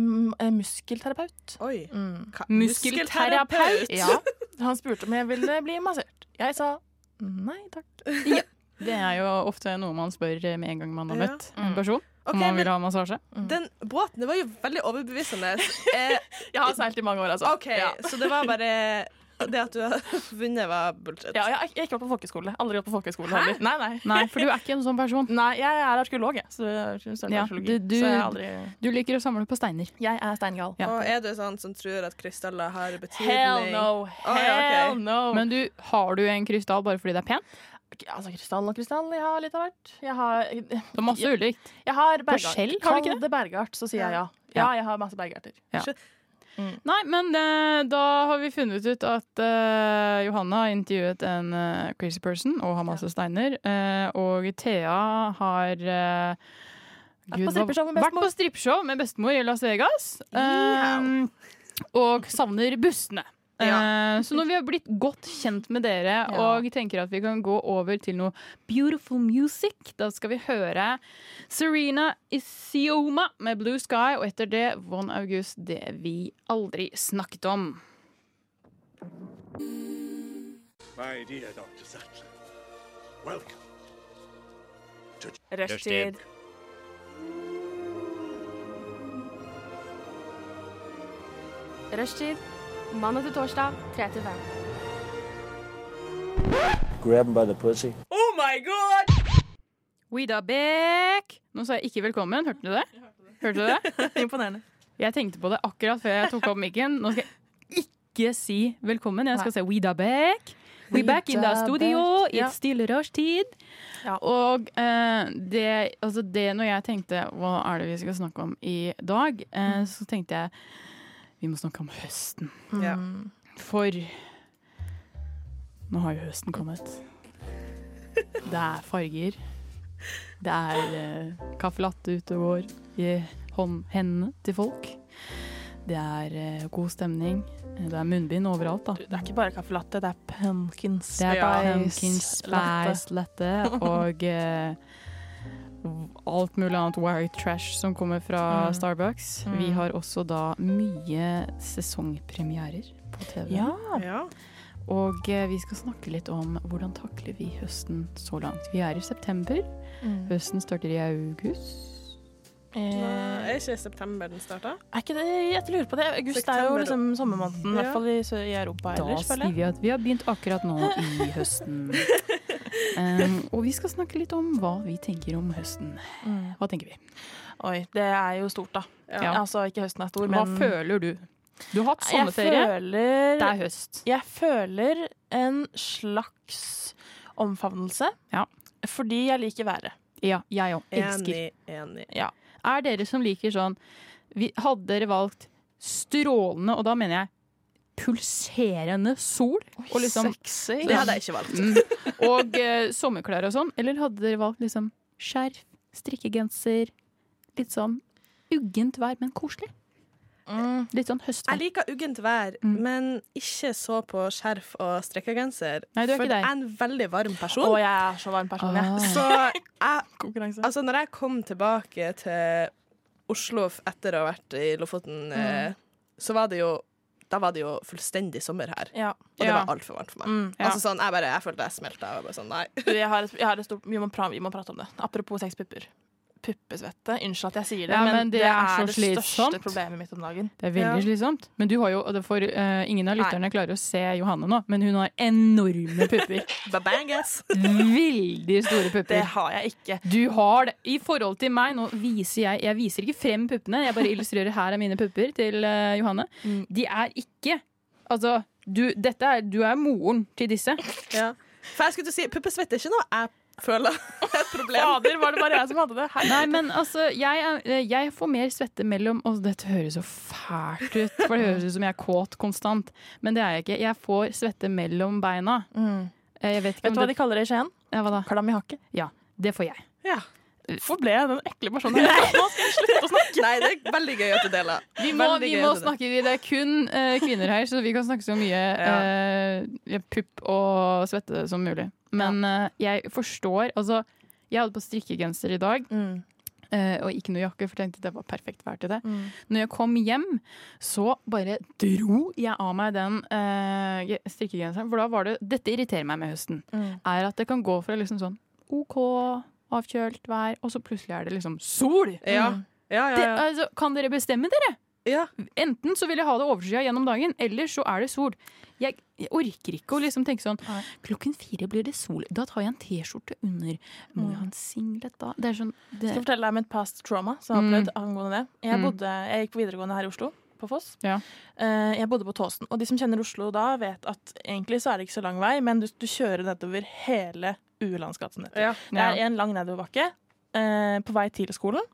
muskelterapeut. Oi. Mm. Muskelterapeut? Ja. Han spurte om jeg ville bli massert. Jeg sa nei takk. Det er jo ofte noe man spør med en gang man har Ja. møtt en person. Okay, om man vil ha massasje. den båten det var jo veldig overbevisende. Eh, Jeg har seilt i mange år, altså. OK, Ja. så det var bare Det at du har vunnet, var bullshit. Ja, jeg har ikke- jeg har ikke gått på folkeskole. Aldri gått på folkeskole Hæ? heller. Nei, nei. Nei, for du er ikke en sånn person. Nei, jeg er arkeolog, jeg. Så Ja, du- du- så jeg, er aldri... Du liker å samle på steiner. jeg er steingal. Ja. Og er du sånn som tror at krystaller har betydning? Hell no! Å, ja, okay. No! Men du, har du en krystall bare fordi det er pen? Altså, krystall og krystall, jeg har litt av hvert. Jeg har, Det er masse ulikt. jeg har bergart. Forskjell, har Kall det bergart, så sier jeg ja. Ja. Ja, jeg har masse bergarter. Nei, men uh, da har vi funnet ut at uh, Johanna har intervjuet en uh, crazy person og har masse steiner. eh, og Thea har eh, Vært på Gud, strippeshow med med bestemor i Las Vegas. Ja. eh, og savner bussene. Eh, så når vi har blitt godt kjent med dere og tenker at vi kan gå over til noe beautiful music, da skal vi høre Serena Isioma med Blue Sky, og etter det Von August, det vi aldri snakket om. My dear Dr. Sattler, welcome. Rushtid. Rushtid. Mandag til torsdag, 3 til 5. Grab him by the pussy. Oh my god! Wida Beck. Nå sa jeg ikke velkommen. Hørte du det? Hørte du det? Imponerende. Jeg tenkte på det akkurat før jeg tok opp mikken. Nå skal jeg ikke si velkommen. Jeg skal si Wida Beck. We back in the studio. It's still rushtid. Ja. Og uh, det, altså det Når jeg tenkte hva er det vi skal snakke om i dag, eh, Mm. så tenkte jeg vi må snakke om høsten. Ja. For nå har jo høsten kommet. Det er farger. Det er uh, caffè latte ute og går i hånd, hendene til folk. Det er uh, god stemning. Det er munnbind overalt, da. Det er ikke bare caffè latte, det er pumpkins Det er spice pumpkin spice latte og eh, alt mulig annet white trash som kommer fra Mm. Starbucks. Mm. Vi har også da mye sesongpremierer på TV. Ja. Ja. Og eh, vi skal snakke litt om hvordan takler vi høsten så langt. Vi er i september. Mm. Høsten starter i august. Eh, er ikke september den starta? er ikke det, jeg lurer på det. August er jo liksom sommermåneden, i hvert fall i, i Europa Da ellers, Da sier vi at vi har begynt akkurat nå i høsten. Um, og vi skal snakke litt om hva vi tenker om høsten. Mm. Hva tenker vi? Oi, det er jo stort, da. Ja. Altså, ikke høsten er stor, Hva føler du? Du har hatt sommerferie. føler Det er høst. Jeg føler en slags omfavnelse. Ja. Fordi jeg liker været. Ja, jeg òg. Elsker. Enig, enig. Ja. Er dere som liker sånn vi, Hadde dere valgt strålende, og da mener jeg pulserende sol, og liksom Sexy. Det hadde jeg ikke valgt. mm, og eh, sommerklær og sånn, eller hadde dere valgt liksom skjerf, strikkegenser, litt sånn uggent vær, men koselig? Mm. Litt sånn Jeg liker uggent vær, Mm. men ikke så på skjerf og strikkegenser. Nei, du er for jeg er en veldig varm person. Å, jeg er så varm person, jeg. Ah. Så jeg, altså når jeg kom tilbake til Oslo etter å ha vært i Lofoten, eh, så var det jo da var det jo fullstendig sommer her, Ja. og det Ja. var altfor varmt for meg. Mm. Ja. Altså sånn, jeg, bare, jeg følte jeg smelta. Jeg bare sånn, nei. Jeg har et, jeg har et stort, vi, må pra, vi må prate om det. Apropos sex pupper. Puppesvette. Unnskyld at jeg sier det, Ja, men, men det det, er er, det slitsomt. største problemet mitt om dagen. Det er veldig Ja. slitsomt. Men du har jo, for, uh, ingen av lytterne klarer å se Johanne nå, men hun har enorme pupper. Veldig store pupper. Det har jeg ikke. Du har det. I forhold til meg, nå viser jeg Jeg viser ikke frem puppene, jeg bare illustrerer her er mine pupper til uh, Johanne. Mm. De er ikke Altså, du, dette er, du er moren til disse. Ja. For jeg skulle til å si, Puppesvette er ikke noe jeg føler er et problem. Fader, var det bare jeg som hadde det? Hei. Nei, men altså, jeg, eh, jeg får mer svette mellom Og dette høres så fælt ut, for det høres ut som jeg er kåt konstant. Men det er jeg ikke. Jeg får svette mellom beina. Mm. Eh, Jeg vet ikke Vet om du hva det, de kaller det i Skien? ja, hva da? Klam i hakket. Det får jeg. Ja. Hvorfor ble jeg den ekle personen? Nå skal jeg slutte å snakke. Nei, det er veldig gøy at du deler. Vi må, vi må snakke, det er kun uh, kvinner her, så vi kan snakke så mye uh, pupp og svette som mulig. Men uh, jeg forstår Altså, jeg hadde på strikkegenser i dag, Mm. eh, og ikke noe jakke, for jeg tenkte det var perfekt vær til det. Mm. Når jeg kom hjem, så bare dro jeg av meg den eh, strikkegenseren. For da var det Dette irriterer meg med høsten. Mm. Er at det kan gå fra liksom sånn OK, avkjølt vær, og så plutselig er det liksom sol! Ja. Ja, ja, Det, altså, kan dere bestemme dere? ja. Enten så vil jeg ha det overskya gjennom dagen, eller så er det sol. Jeg, jeg orker ikke å liksom tenke sånn Klokken fire blir det sol. Da tar jeg en T-skjorte under. Må jeg ha en singlet da? Det sånn det, Skal jeg fortelle deg om et past trauma som jeg har Mm. angående det. Jeg, Mm. bodde, jeg gikk på videregående her i Oslo, på Foss. Ja. Eh, jeg bodde på Tåsen. Og de som kjenner Oslo da, vet at egentlig så er det ikke så lang vei, men du, du kjører nedover hele Uelands gatenett. ja. Det er en lang nedoverbakke eh, på vei til skolen,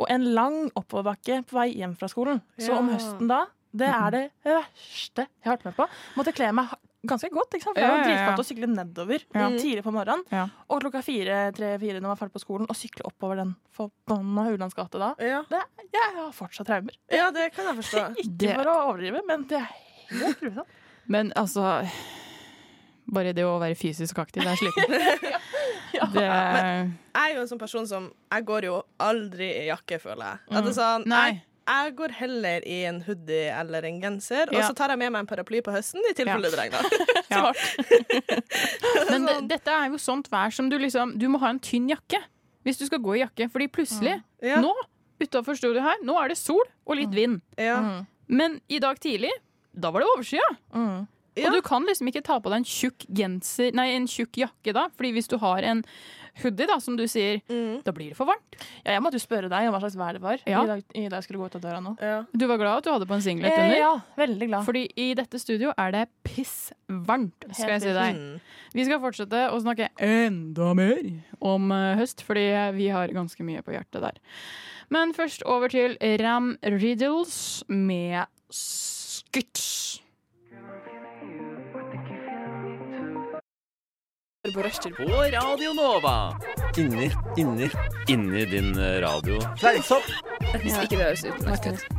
og en lang oppoverbakke på vei hjem fra skolen. Så om høsten da, det er det verste jeg har vært med på. Måtte kle meg ganske godt, ikke sant? for det var ja. å sykle nedover Ja. tidlig på morgenen. Ja. Og klokka fire, tre-fire når man er ferdig på skolen, og sykle oppover den forbanna Hulands gate da. Ja. Det, jeg har fortsatt traumer. ja, det kan jeg forstå. Ikke Det- for å overdrive, men det er helt grusomt. Men altså Bare det å være fysisk aktiv, det er sliten. Det Jeg er jo en sånn person som Jeg går jo aldri i jakke, føler jeg. At det er sånn, Nei. jeg, jeg går heller i en hoodie eller en genser, og så tar jeg med meg en paraply på høsten i tilfelle Ja. det regner. Ja. Men det, Sånn. dette er jo sånt vær som du liksom Du må ha en tynn jakke hvis du skal gå i jakke. Fordi plutselig, Ja. nå utafor studioet her, nå er det sol og litt vind. Ja. Mm. Men i dag tidlig, da var det overskya. Mm. Ja. Og du kan liksom ikke ta på deg en tjukk genser Nei, en tjukk jakke da, fordi hvis du har en hoodie, da, som du sier, da blir det for varmt. Ja, jeg måtte jo spørre deg om hva slags vær det var Ja. i, dag, i dag jeg skulle gå ut av døra nå. Du var glad at du hadde på en singlet Eh, under? ja, veldig glad. Fordi i dette studio er det pissvarmt, skal jeg si deg. Mm. Vi skal fortsette å snakke enda mer om eh, høst, fordi vi har ganske mye på hjertet der. Men først over til Ram Riddles med Skyts. På Radio Nova. Inni, inni. Inni din eh, radio. Fleinsopp! Hvis ikke det høres ut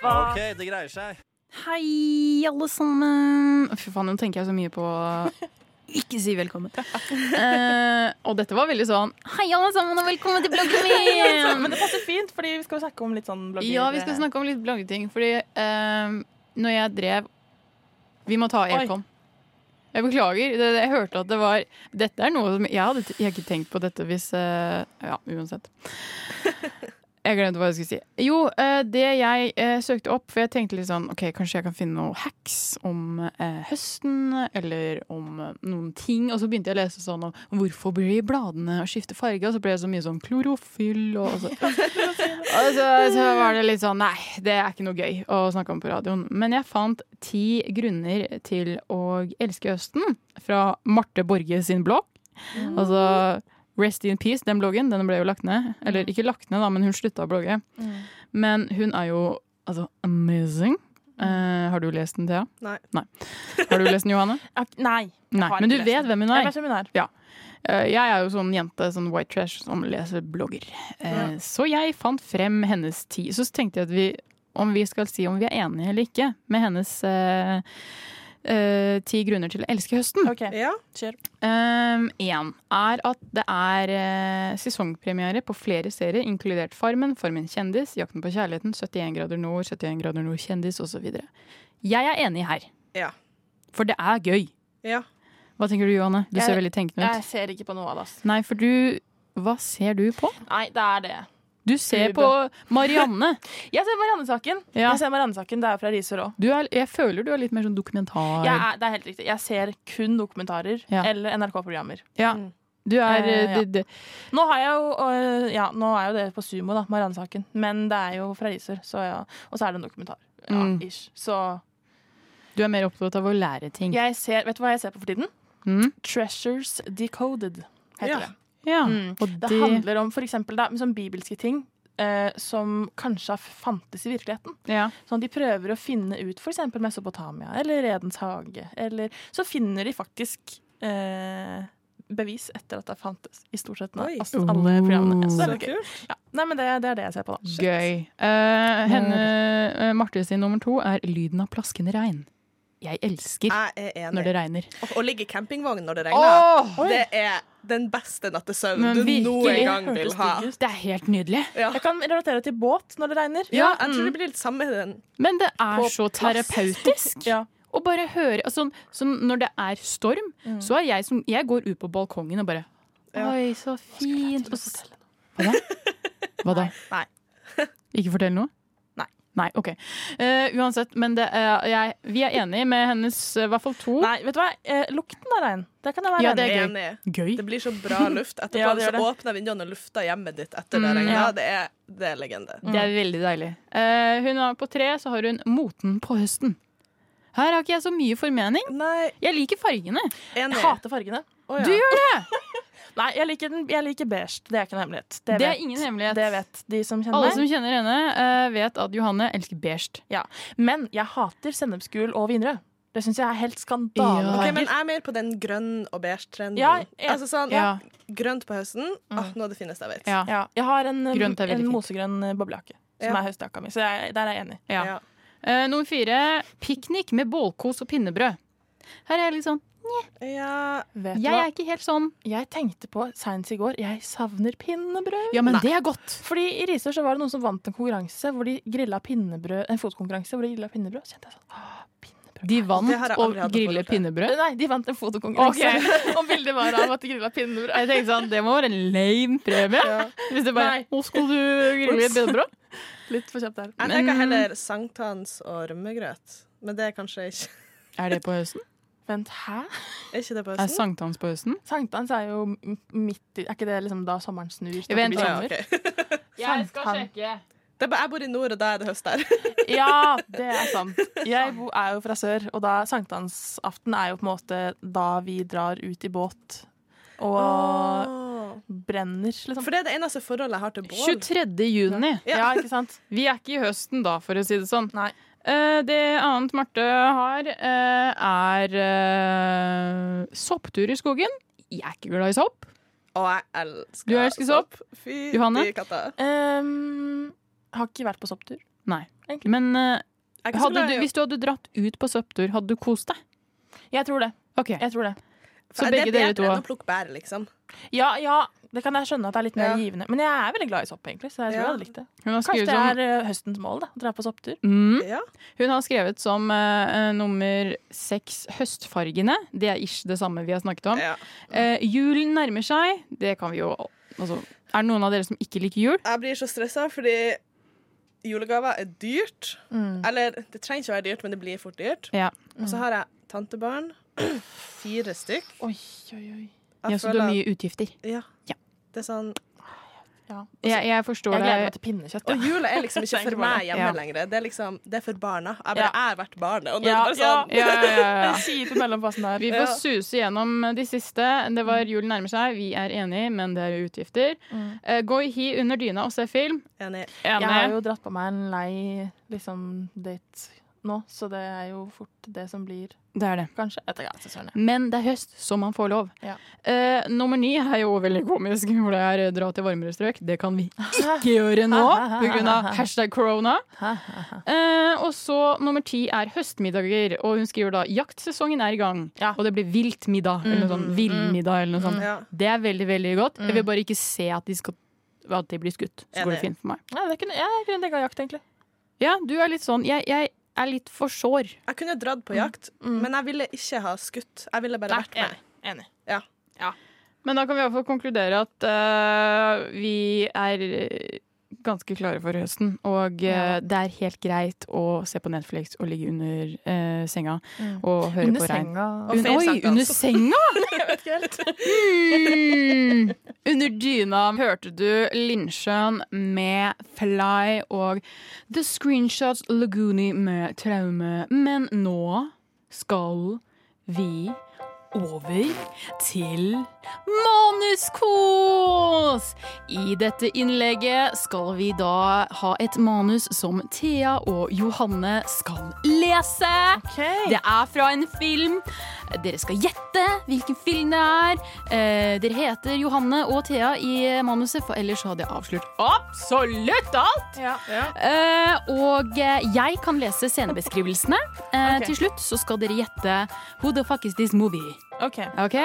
OK, det greier seg. Hei, alle sammen! Fy faen, nå tenker jeg så mye på ikke si velkommen. uh, og dette var veldig sånn Hei, alle sammen, og velkommen til bloggen min! Men det passer fint, fordi vi skal snakke om litt sånn blogging. Ja, vi skal snakke om litt bloggeting. Fordi uh, når jeg drev Vi må ta Oi. Jeg beklager. Det, jeg hørte at det var Dette er noe som Jeg hadde jeg ikke tenkt på dette hvis eh, Ja, uansett. Jeg glemte hva jeg skulle si. Jo, eh, det jeg eh, søkte opp, for jeg tenkte litt sånn OK, kanskje jeg kan finne noen hacks om eh, høsten, eller om noen ting. Og så begynte jeg å lese sånn om hvorfor blir bladene å skifte farge, og så ble det så mye sånn klorofyll og så, og så, så var det litt sånn Nei, det er ikke noe gøy å snakke om på radioen. Men jeg fant ti grunner til å elske høsten fra Marte Borge sin blogg. Altså Rest in peace, den bloggen. Den ble jo lagt ned. Eller ikke lagt ned, da, men hun slutta å blogge. Mm. Men hun er jo altså amazing. Uh, har du lest den, Thea? Nei. Har du lest den, Johanne? Nei. Nei, Men du vet hvem hun er? Jeg vet hvem hun er. Ja. Uh, jeg er jo sånn jente, sånn white trash, som leser blogger. Eh, Så jeg fant frem hennes tid. Så tenkte jeg at vi, om vi skal si om vi er enige eller ikke med hennes eh, eh, ti grunner til å elske høsten. Ok, Ja. kjør. Én er at det er uh, sesongpremiere på flere serier, inkludert Farmen, Farmen kjendis, Jakten på kjærligheten, 71 grader nord, 71 grader nord kjendis osv. Jeg er enig her. Ja. For det er gøy. Ja. Hva tenker du, Johanne? Du Jeg- ser veldig tenkende Jeg ser ikke på noe av det. Nei, for du Hva ser du på? Nei, det er det. Du ser på Marianne. Jeg ser Marianne-saken. Ja. Jeg ser Marianne-saken, Det er fra Risør òg. Jeg føler du er litt mer sånn dokumentar... Jeg er- Det er helt riktig. Jeg ser kun dokumentarer Ja. eller NRK-programmer. Ja. Du er Eh, eh, ja. det, Nå har jeg jo Ja, nå er jo det på Sumo, da, Marianne-saken. Men det er jo fra Risør, så ja. Og så er det en dokumentar. Ja, Mm. ish. Så Du er mer opptatt av å lære ting. jeg ser Vet du hva jeg ser på for tiden? Mm. Treasures Decoded, heter Ja. det. Ja. Mm. Og Det det, handler om da, sånn bibelske ting eh, som kanskje har fantes i virkeligheten. ja. Sånn, de prøver å finne ut f.eks. Mesopotamia eller Edens hage. Eller så finner de faktisk eh, bevis etter at det fantes i stort sett nå. Oi. Altså, alle programmene. Så det Så er gøy. Ja. Nei, men det, det er det jeg ser på, da. Gøy. Uh, henne, uh, Marte sin nummer to er lyden av plaskende regn. Jeg elsker Jeg er når det regner. Å, ligge i campingvogn når det regner, Åh! det er den beste nattesøvnen du noen gang vil ha. Det er helt nydelig. Ja. Jeg kan relatere til båt når det regner. Ja, jeg tror Mm. det blir litt samme den. Men det er På så terapeutisk. Ja. Å bare høre altså, så Når det er storm, så er jeg som Jeg går ut på balkongen og bare Oi, så fint. Og så, hva da? Hva da? Nei. Ikke fortell noe? Nei. OK. Uh, uansett, men det, uh, jeg, vi er enige med hennes eh, i hvert fall to. Nei, vet du hva? Eh, lukten av regn. Det kan jeg være Ja, det enig i. er Enig. Gøy. Det blir så bra luft. Etterpå Ja, det så det. åpner vinduene og lufter hjemmet ditt etter det Mm, regnet. ja. Det, er, det er legende. Det er veldig deilig. Eh, hun har på tre, så har hun moten på høsten. Her har ikke jeg så mye formening. Nei, Jeg liker fargene. enig. Jeg hater fargene. Oh, ja. Du gjør det! Nei, jeg liker, den, jeg liker beige. Det er ikke en hemmelighet. Det, Det er ingen hemmelighet. det vet de som kjenner Alle som kjenner henne, uh, vet at Johanne elsker beige. Men jeg hater sennepsgul og vinrød. Det syns jeg er helt skandale. Ja. Ok, men jeg er mer på den grønn og beige-trenden. Ja, ja. altså sånn, Ja. Grønt på høsten. Ah, noe av det fineste jeg vet. Ja. Ja, jeg har en, en mosegrønn eh, boblejakke, som Ja. er høstjakka mi. Så jeg, der er jeg enig. Ja. Ja. Eh, nummer fire piknik med bålkos og pinnebrød. Her er jeg litt sånn Ja, Vet Jeg hva? er ikke helt sånn Jeg tenkte på seinest i går Jeg savner pinnebrød. Ja, men Nei. det er godt. Fordi I Risør så var det noen som vant en konkurranse hvor de grilla pinnebrød En fotkonkurranse hvor de grilla pinnebrød. Så kjente jeg sånn «Åh, pinnebrød. De vant å grille pinnebrød. Nei, de vant en fotokonkurranse. Og bildet var av at de grilla pinnebrød. Jeg tenkte sånn, Det må være en lame premie. Ja. Hvis det bare Nei. Nå skal du grille pinnebrød. Litt for kjapt der. Jeg tenker heller sankthans og rømmegrøt. Men det er kanskje ikke Er det på høsten? Vent, hæ? Er ikke det på høsten? Er sankthans på høsten? Sankthans er jo midt i Er ikke det liksom da sommeren snur? Jeg det vent, Ja, okay. ok. Jeg skal sjekke. Det er bare, jeg bor i nord, og da er det høst der. Ja, det er sant. Jeg er jo fra sør, og da sankthansaften er jo på en måte da vi drar ut i båt og Åh. brenner, liksom. For det er det eneste forholdet jeg har til bål. 23. juni. Ja, ikke sant? Vi er ikke i høsten da, for å si det sånn. Nei. Eh, det annet Marte har, eh, er eh, sopptur i skogen. Jeg er ikke glad i sopp. Og jeg elsker Du elsker sopp? Fy Johanne? fy katta. Ehm, har ikke vært på sopptur. Nei. Egentlig. Men hadde du, hvis du hadde dratt ut på sopptur, hadde du kost deg? Jeg tror det. Okay. Jeg tror det. Så det begge er dere to enn å plukke bær, liksom. Ja, ja, det kan jeg skjønne at det er litt mer Ja. givende. Men jeg er veldig glad i sopp, egentlig, så jeg tror Ja. jeg hadde likt det. Hun har Kanskje det er som... høstens mål, da. Å dra på sopptur. mm, Ja. hun har skrevet som eh, eh, nummer seks høstfargene. Det er ish det samme vi har snakket om. ja. Eh, julen nærmer seg. Det kan vi jo altså, Er det noen av dere som ikke liker jul? Jeg blir så stressa fordi julegaver er dyrt. Mm. Eller det trenger ikke å være dyrt, men det blir fort dyrt. Ja. Og så har jeg tantebarn. Fire stykk. Oi, oi, oi. Ja, så du har mye utgifter. Ja. Ja. Det er sånn Ja. Jeg, jeg forstår Jeg gleder meg til pinnekjøtt. Og Ja. jula er liksom ikke for meg hjemme Ja. lenger. Det er liksom, det er for barna. Jeg bare Ja. er hvert barnet. Og nå Ja, er sånn Ja, ja, ja, ja. Kjipt mellom passene. Vi får Ja. suse gjennom de siste. Det var Julen nærmer seg. Vi er enige, men det er utgifter. Mm. Uh, gå i hi under dyna og se film. Enig. Jeg har jo dratt på meg en lei liksom, date nå, så det er jo fort det som blir, Det er det. kanskje. Etter ja, sesongen. Men det er høst, så man får lov. Ja. Uh, nummer ni er jo veldig komisk, hvor det er eh, dra til varmere strøk. Det kan vi ikke gjøre nå pga. hashtag corona. Uh, og så nummer ti er høstmiddager, og hun skriver da jaktsesongen er i gang. Ja. Og det blir viltmiddag, eller noe sånt. Villmiddag, eller noe sånt. Ja. Det er veldig, veldig godt. Jeg vil bare ikke se at de, skal, at de blir skutt. Så går det fint for meg. Ja, det kunne, jeg kunne digga jakt, egentlig. Ja, du er litt sånn Jeg, jeg er litt for sår. Jeg kunne dratt på jakt, men jeg ville ikke ha skutt. Jeg ville bare vært med. Enig. Ja. Men da kan vi i hvert fall konkludere at uh, vi er ganske klare for høsten. Og eh, Ja. det er helt greit å se på Netflix og ligge under uh, senga Mm. og høre Under på regn. Un Oi, under under senga! Jeg vet ikke helt. Mm. Under dyna hørte du Lindsjøen med Fly og The Screenshots Laguni med Traume. Men nå skal vi over til Manuskos! I dette innlegget skal vi da ha et manus som Thea og Johanne skal lese. Det er fra en film. Dere skal gjette hvilken film det er. Eh, dere heter Johanne og Thea i manuset, for ellers hadde jeg avslørt absolutt alt. Eh, og eh, jeg kan lese scenebeskrivelsene. Eh, okay. Til slutt så skal dere gjette Who the fuck is this movie? OK. Ok?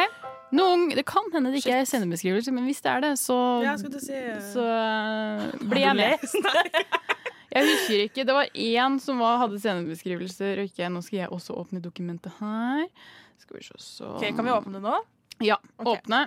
Noen, det kan hende det ikke er sendebeskrivelse, men hvis det er det, så, Ja, si eh, så uh, blir jeg med. Jeg husker ikke. Det var én som var, hadde sendebeskrivelser, og ikke Nå skal jeg også åpne dokumentet her. Skal vi se så okay, Kan vi åpne det nå? Ja. Okay. Åpne.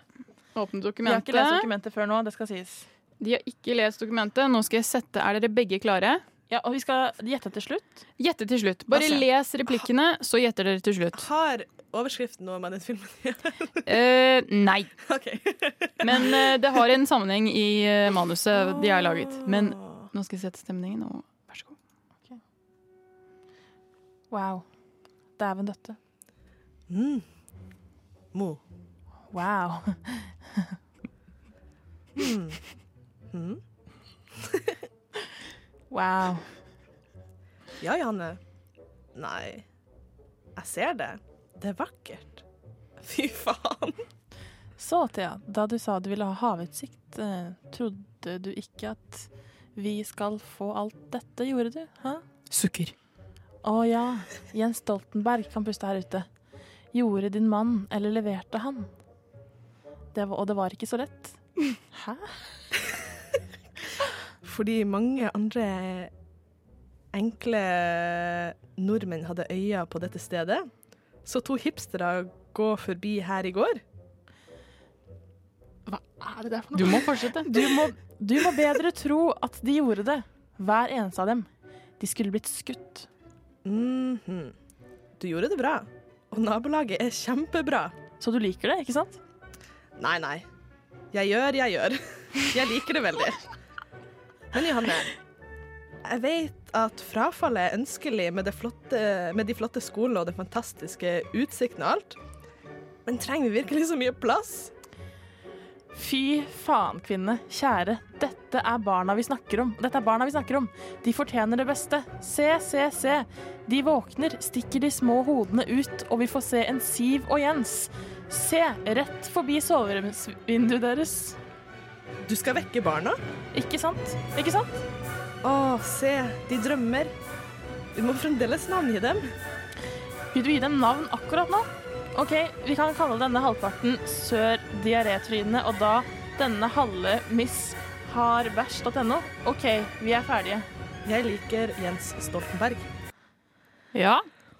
Åpne De har ikke lest dokumentet før nå, det skal sies. De har ikke lest dokumentet. Nå skal jeg sette Er dere begge klare? Ja, Og vi skal gjette til slutt. Gjette til slutt. Bare altså, les replikkene, så gjetter dere til slutt. Har overskriften noe med den filmen Eh, nei. OK. Men uh, det har en sammenheng i uh, manuset de har laget. Men nå skal jeg sette stemningen, og vær så god. Wow. Dæven døtte. Mm. Mo. Wow. Mm. Mm. Wow. Ja, Janne. Nei. Jeg ser det. Det er vakkert. Fy faen. Så, Thea, da du sa du ville ha havutsikt, eh, trodde du ikke at vi skal få alt dette, gjorde du? Hæ? Sukker. Å ja, Jens Stoltenberg kan puste her ute. Gjorde din mann, eller leverte han? Det var, og det var ikke så lett. Hæ? Fordi mange andre enkle nordmenn hadde øya på dette stedet, så to hipstere gå forbi her i går. Hva er det der for noe? Du må fortsette. Du må, du må bedre tro at de gjorde det. Hver eneste av dem. De skulle blitt skutt. Mhm. Du gjorde det bra. Og nabolaget er kjempebra. Så du liker det, ikke sant? Nei, nei. Jeg gjør, jeg gjør. Jeg liker det veldig. Men Johanne, jeg vet at frafallet er ønskelig med, flotte, med de flotte skolene og den fantastiske utsikten og alt. Men trenger vi virkelig så mye plass? Fy faen, kvinne. Kjære. Dette er barna vi snakker om. Dette er barna vi snakker om. De fortjener det beste. Se, se, se. De våkner, stikker de små hodene ut, og vi får se en Siv og Jens. Se, rett forbi soveromsvinduet deres. Du skal vekke barna? Ikke sant? Ikke sant? Å, se, de drømmer. Vi må fremdeles navngi dem. Vil du gi dem navn akkurat nå? OK, vi kan kalle denne halvparten Sør Diarétryne, og da denne halve Miss har bæsj.no. OK, vi er ferdige. Jeg liker Jens Stoltenberg. Ja.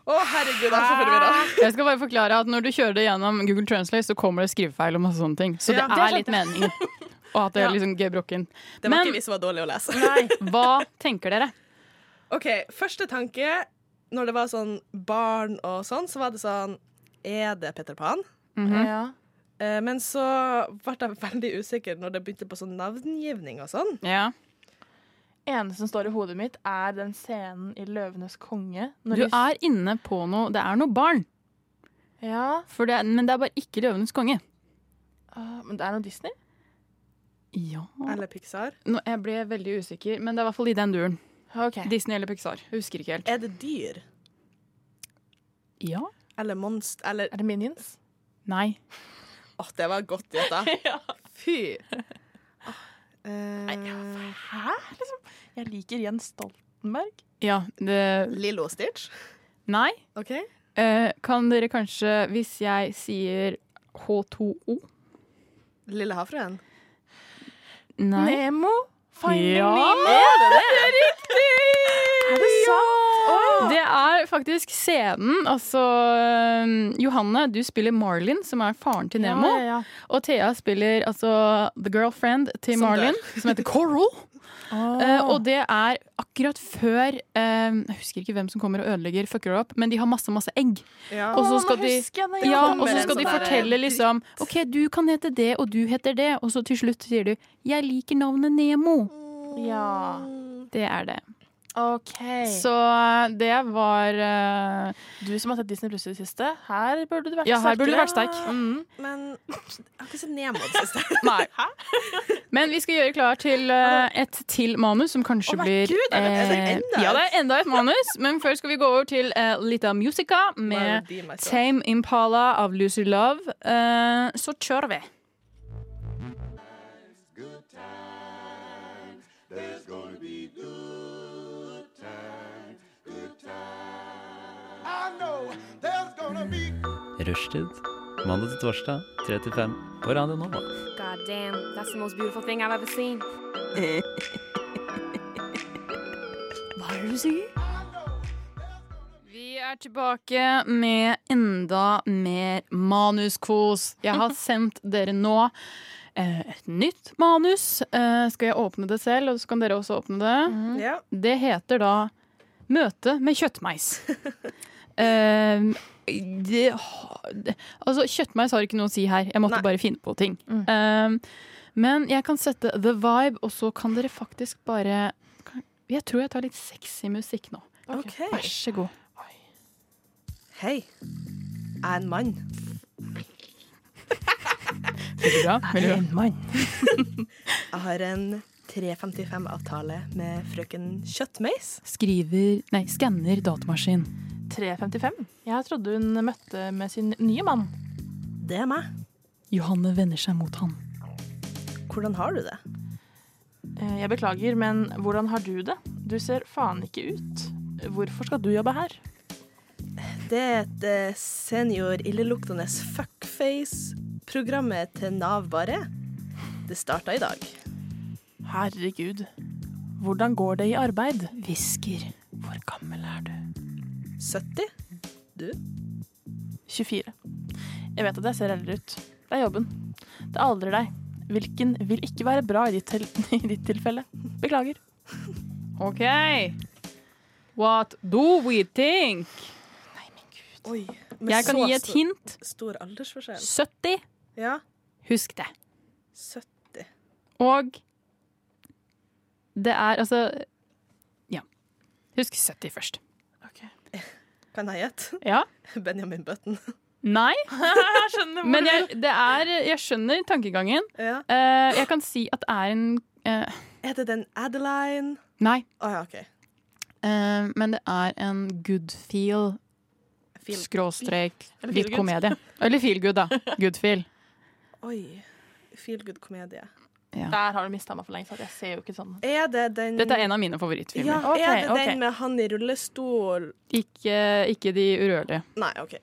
Å, herregud, jeg er så forvirra. Jeg skal bare forklare at når du kjører det gjennom Google Translate, så kommer det skrivefeil og masse sånne ting. Så Ja, det det er litt meningen. Og at det er liksom gebrokken. Det var Men ikke vi som var dårlige å lese. hva tenker dere? OK, første tanke når det var sånn barn og sånn, så var det sånn Er det Peter Pan? Mhm. Ja. Eh, Men så ble jeg veldig usikker når det begynte på sånn navngivning og sånn. Ja. eneste som står i hodet mitt, er den scenen i 'Løvenes konge'. når Du de- er inne på noe Det er noe barn, Ja, for det, men det er bare ikke Løvenes konge. Uh, men det er noe Disney? Ja Eller Pixar. Nå, Jeg ble veldig usikker, men det er i hvert fall i den duren. Okay. Disney eller Pixar. Jeg husker ikke helt. Er det dyr? Ja? Eller monst... Eller Er det Minions? Nei. Åh, det var godt gjetta. Ja. Fy. Åh, eh, Hæ? Liksom? Jeg liker Jens Stoltenberg. Ja, det Lillo Stitch? Nei. OK. Uh, kan dere kanskje, hvis jeg sier H2O Lille havfruen? Nei. Nemo? Finding Ja. Nemo? Er det riktig? Er det sant? Åh. Det er faktisk scenen. Altså um, Johanne, du spiller Marlin, som er faren til Nemo. Ja, ja, ja. Og Thea spiller altså the girlfriend til Som Marlin, som heter Coral. Eh, og det er akkurat før uh, Jeg husker ikke hvem som kommer og ødelegger fucker opp, men de har masse, masse egg. Ja. Og så skal de det, ja, og så skal de sånn fortelle liksom OK, du kan hete det, og du heter det. Og så til slutt sier du 'Jeg liker navnet Nemo'. Ja. Det er det. OK. Så eh, det var uh, du som har sett Disney Pluss i det siste, her burde du vært Ja, her burde du vært sterk. Mm. Men jeg har ikke sett Nemo det siste. Nei. Men vi skal gjøre klar til uh, et til manus, som kanskje oh blir Gud, det- eh, enda? Ja, det er enda et manus. Men først skal vi gå over til uh, litt av musica med Tame Impala av Lucy Love. Uh, så kjører vi. Rushtid. Mandag til torsdag, 3 til 5 på Radio Nova. God damn, that's the most beautiful thing I've ever seen. Hva er det du sier? Vi er tilbake med enda mer manuskos. Jeg har sendt dere nå eh, et nytt manus. Eh, skal jeg åpne det selv, og så kan dere også åpne det? Ja. Det heter da Møte med kjøttmeis. Eh, det, altså, kjøttmeis har ikke noe å si her. Jeg måtte Nei. bare finne på ting. Eh, men jeg kan sette the vibe, og så kan dere faktisk bare Jeg tror jeg tar litt sexy musikk nå. Okay. Vær så god. Hei. Jeg er en mann. Veldig bra. Veldig bra. En mann. Jeg har en 355-avtale med frøken Kjøttmeis. Skriver Nei, skanner datamaskin. 355. Jeg trodde hun møtte med sin nye mann. Det er meg. Johanne vender seg mot han. Hvordan har du det? Eh, Jeg beklager, men hvordan har du det? Du ser faen ikke ut. Hvorfor skal du jobbe her? Det er et eh, senior illeluktende fuckface-programmet til Nav bare. Det starta i dag. Herregud. Hvordan går det i arbeid? Hvisker. Hvor gammel er du? 70? Du? 24. Jeg vet at jeg ser eldre ut. Det er jobben. Det aldrer deg. Hvilken vil ikke være bra i ditt, i ditt tilfelle. Beklager. OK. What do we think? Nei, Oi. Men Jeg kan så gi et hint. Stor aldersforskjell. 70. Ja. Husk det. 70. Og det er altså Ja. Husk 70 først. Kan jeg gjette? Ja. Benjamin Button. Nei. Jeg skjønner hvor Men jeg, det er, jeg skjønner tankegangen. Ja. Uh, jeg kan si at det er en uh, Er det den Adeline? Nei. Oh, ja, OK. uh, men det er en good feel, Feel- skråstrek feel komedie. Eller feel good, da. Good feel. Oi. Feel good komedie. Ja. Der har du mista meg for lenge Jeg ser jo ikke sånn. Er det den Dette er en av mine favorittfilmer. Ja, okay, er det okay. den med han i rullestol? Ikke, ikke De urørlige. Nei, OK.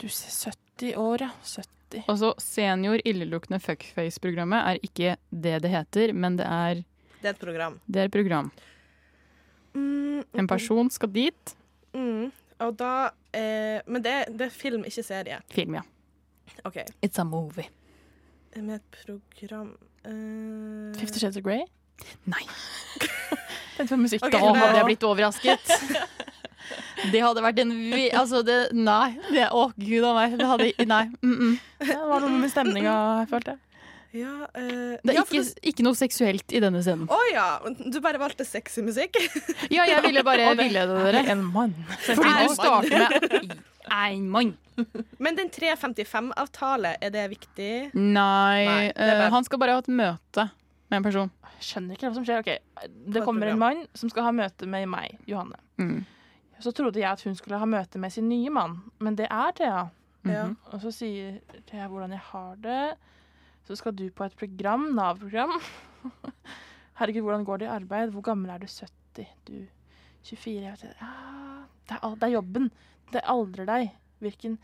Du ser 70 år, ja. 70. Altså, Senior illeluktende fuckface-programmet er ikke det det heter, men det er, Det er et program. det er et program. Mm, En person skal dit. Mm. Og da eh, Men det, det er film, ikke serie. Film, ja. OK. It's a movie. Med et program eh, Fifty Shades of Grey? Nei. Tenkte på musikk. Okay, Da hadde jeg blitt overrasket. Det hadde vært en vi... Altså, det Nei. Det, å, gud a meg. Det hadde Nei. Mm -mm. Det var noe med stemninga, jeg følte. Ja, eh, Det er ja, for ikke, ikke noe seksuelt i denne scenen. Å ja! Du bare valgte sexy musikk? Ja, jeg ville bare villede dere. En mann. Fordi du starter med en mann. Men den 355-avtale, er det viktig? Nei, Nei, det eh, bare- han skal bare ha et møte med en person. Jeg skjønner ikke hva som skjer. Okay. Det kommer en mann som skal ha møte med meg, Johanne. Mm. Så trodde jeg at hun skulle ha møte med sin nye mann, men det er Thea. Mm -hmm. Og så sier Thea hvordan jeg har det. Så skal du på et program, Nav-program. Herregud, hvordan går det i arbeid? Hvor gammel er du? 70? Du 24? Jeg vet ikke. Ah, det, er, det er jobben. Det aldrer deg. Hvilken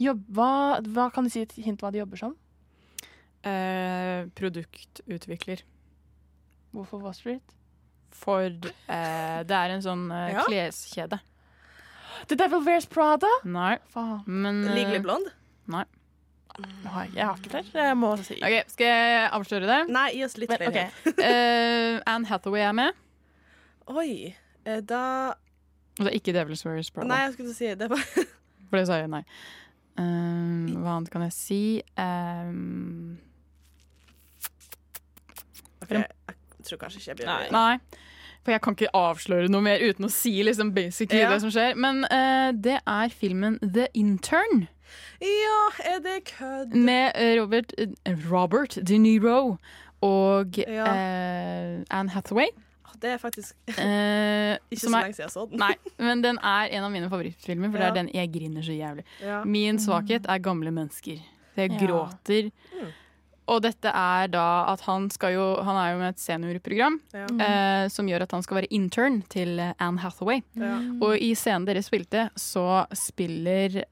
jobb hva, hva kan du si et hint hva de jobber som? Eh, produktutvikler. Hvorfor Wall Street? For eh, det er en sånn eh, Ja. kleskjede. The Devil Wears Prada? Nei, Faen. men eh, Legally Blonde? Nei. Har Jeg, har ikke flere. Jeg må si. Okay, skal jeg avsløre det? Nei, gi oss litt flere. Okay. Uh, Anne Hathaway er med. Oi. eh, Da det er ikke Devil's Wears Prada. Nei, jeg skulle si det. Var... For det sa jeg nei. Um, hva annet kan jeg si? Um... Okay, jeg tror kanskje ikke jeg blir Nei. nei. For jeg kan ikke avsløre noe mer uten å si liksom basically Ja. det som skjer. Men uh, det er filmen The Intern. Ja, er det kødd? Med eh, Robert, eh, Robert De Niro og Ja. eh, Anne Hathaway. Det er faktisk eh, ikke så lenge siden jeg så den. Nei, men den er en av mine favorittfilmer, for det er den jeg griner så jævlig. Ja. Min svakhet er gamle mennesker. Jeg Ja. gråter. Mm. Og dette er da at han skal jo Han er jo med et seniorprogram Ja. eh, som gjør at han skal være intern til Anne Hathaway. Ja. Og i scenen dere spilte, så spiller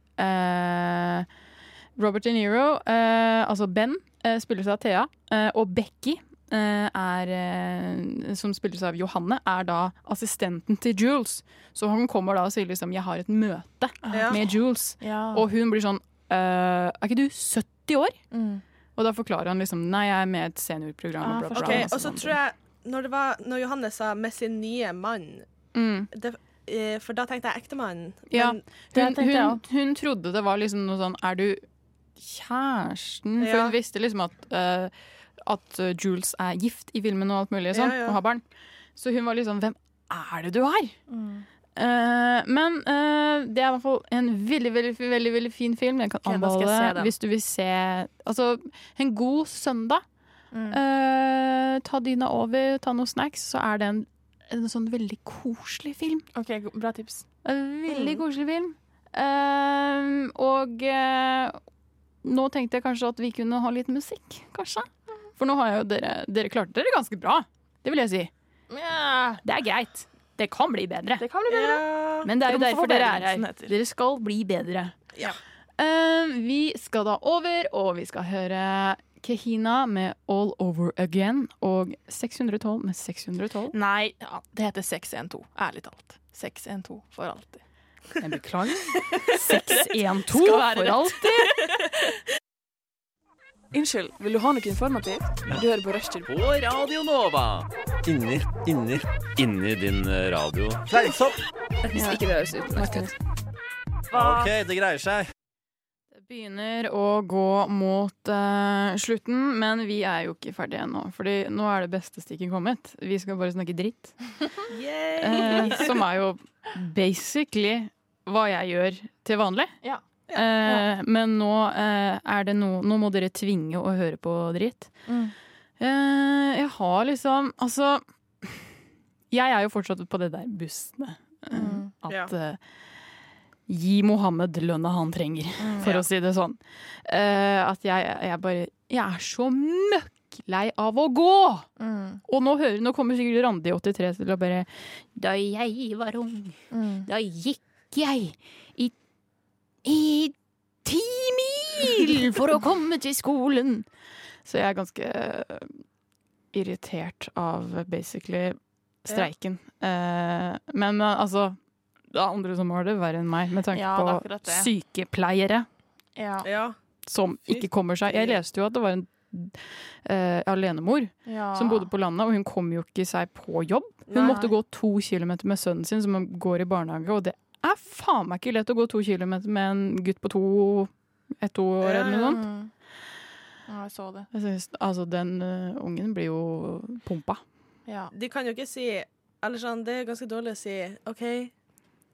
Robert De Niro, eh, altså Ben, eh, spilles av Thea, eh, og Becky eh, er, eh, som spilles av Johanne, er da assistenten til Jules. Så hun kommer da og sier liksom 'jeg har et møte Ja. med Jules'. Ja. Og hun blir sånn eh, 'er ikke du 70 år?' Mm. Og da forklarer han liksom 'nei, jeg er med i et seniorprogram'. Ah, og bla, bla, OK, og så tror jeg når, det var, når Johanne sa 'med sin nye mann', mm. det, eh, for da tenkte jeg ektemannen. Ja. Hun, hun, hun trodde det var liksom noe sånn Er du kjæresten? For Ja. hun visste liksom at, uh, at eh, Jules er gift i filmen og alt mulig sånn, Ja, og har barn. Så hun var liksom Hvem er det du er? Mm. Uh, men uh, det er i hvert fall en veldig veldig, veldig, veldig fin film. Jeg kan Ok, da skal jeg se anbefale hvis du vil se Altså, en god søndag. Mm. Uh, ta dyna over, ta noen snacks, så er det en, en sånn veldig koselig film. OK, bra tips. En veldig Mm. koselig film. Um, og uh, nå tenkte jeg kanskje at vi kunne ha litt musikk, kanskje. For nå har jeg jo dere Dere klarte dere ganske bra. Det vil jeg si. Yeah. Det er greit. Det kan bli bedre. det kan bli bedre. Yeah. Men det er jo derfor dere er her. Dere skal bli bedre. Ja. Uh, vi skal da over, og vi skal høre Kehina med All Over Again og 612 med 612. Nei, ja, det heter 612. Ærlig talt. 612 for alltid. Jeg beklager. 612 for rett. alltid. Unnskyld, vil du ha noe informativt? Du hører på Rushtid. På Radio Nova. Inni, inni, inni din radio. radio. Hvis ikke det høres ut. OK, det greier seg. Begynner å gå mot uh, slutten, men vi er jo ikke ferdige ennå. Fordi nå er det beste stikket kommet. Vi skal bare snakke dritt. uh, som er jo basically hva jeg gjør til vanlig. Ja. Uh, men nå er det no, Nå må dere tvinge å høre på dritt. Mm. Jeg har liksom Altså Jeg er jo fortsatt på det der bussene. Mm. At Gi Mohammed lønna han trenger, for Ja. å si det sånn. Uh, at jeg, jeg bare Jeg er så møkklei av å gå! Mm. Og nå, hører, nå kommer sikkert Randi 83 til å bare Da jeg var ung, Mm. da gikk jeg i, i ti mil for å komme til skolen. Så jeg er ganske eh, irritert av basically streiken. Eh, men eh, altså Det er andre som har det verre enn meg, med tanke Ja, på sykepleiere Ja. Ja. som ikke kommer seg Jeg leste jo at det var en uh, alenemor Ja. som bodde på landet, og hun kom jo ikke seg på jobb. Hun Nei. måtte gå to kilometer med sønnen sin, som går i barnehage, og det er faen meg ikke lett å gå to kilometer med en gutt på to ett år eller noe sånt. Ja, jeg så det. Jeg synes, altså, den uh, ungen blir jo pumpa. Ja. De kan jo ikke si Eller sånn, det er ganske dårlig å si OK,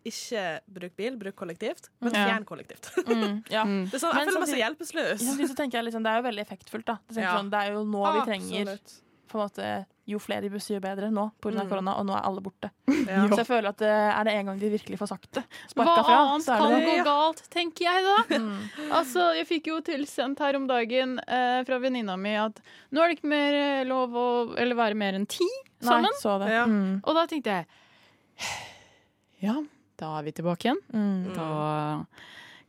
ikke bruk bil, bruk kollektivt, men fjern kollektivt. Mm, ja. Det er sånn, jeg føler meg så hjelpeløs. Ja, så tenker jeg liksom, Det er jo veldig effektfullt. da Det, Ja. sånn, Det er jo nå vi trenger Absolutt. på en måte, Jo flere busser, jo bedre nå pga. Mm. korona, og nå er alle borte. Ja. Så jeg føler at er det en gang de virkelig får sagt det. Hva Sparka fra, annet så er kan det det. gå galt, tenker jeg da. Mm. Altså, Jeg fikk jo tilsendt her om dagen eh, fra venninna mi at nå er det ikke mer eh, lov å eller være mer enn ti sammen. Nei, så det. Ja. Mm. Og da tenkte jeg Ja, da er vi tilbake igjen. Mm. Da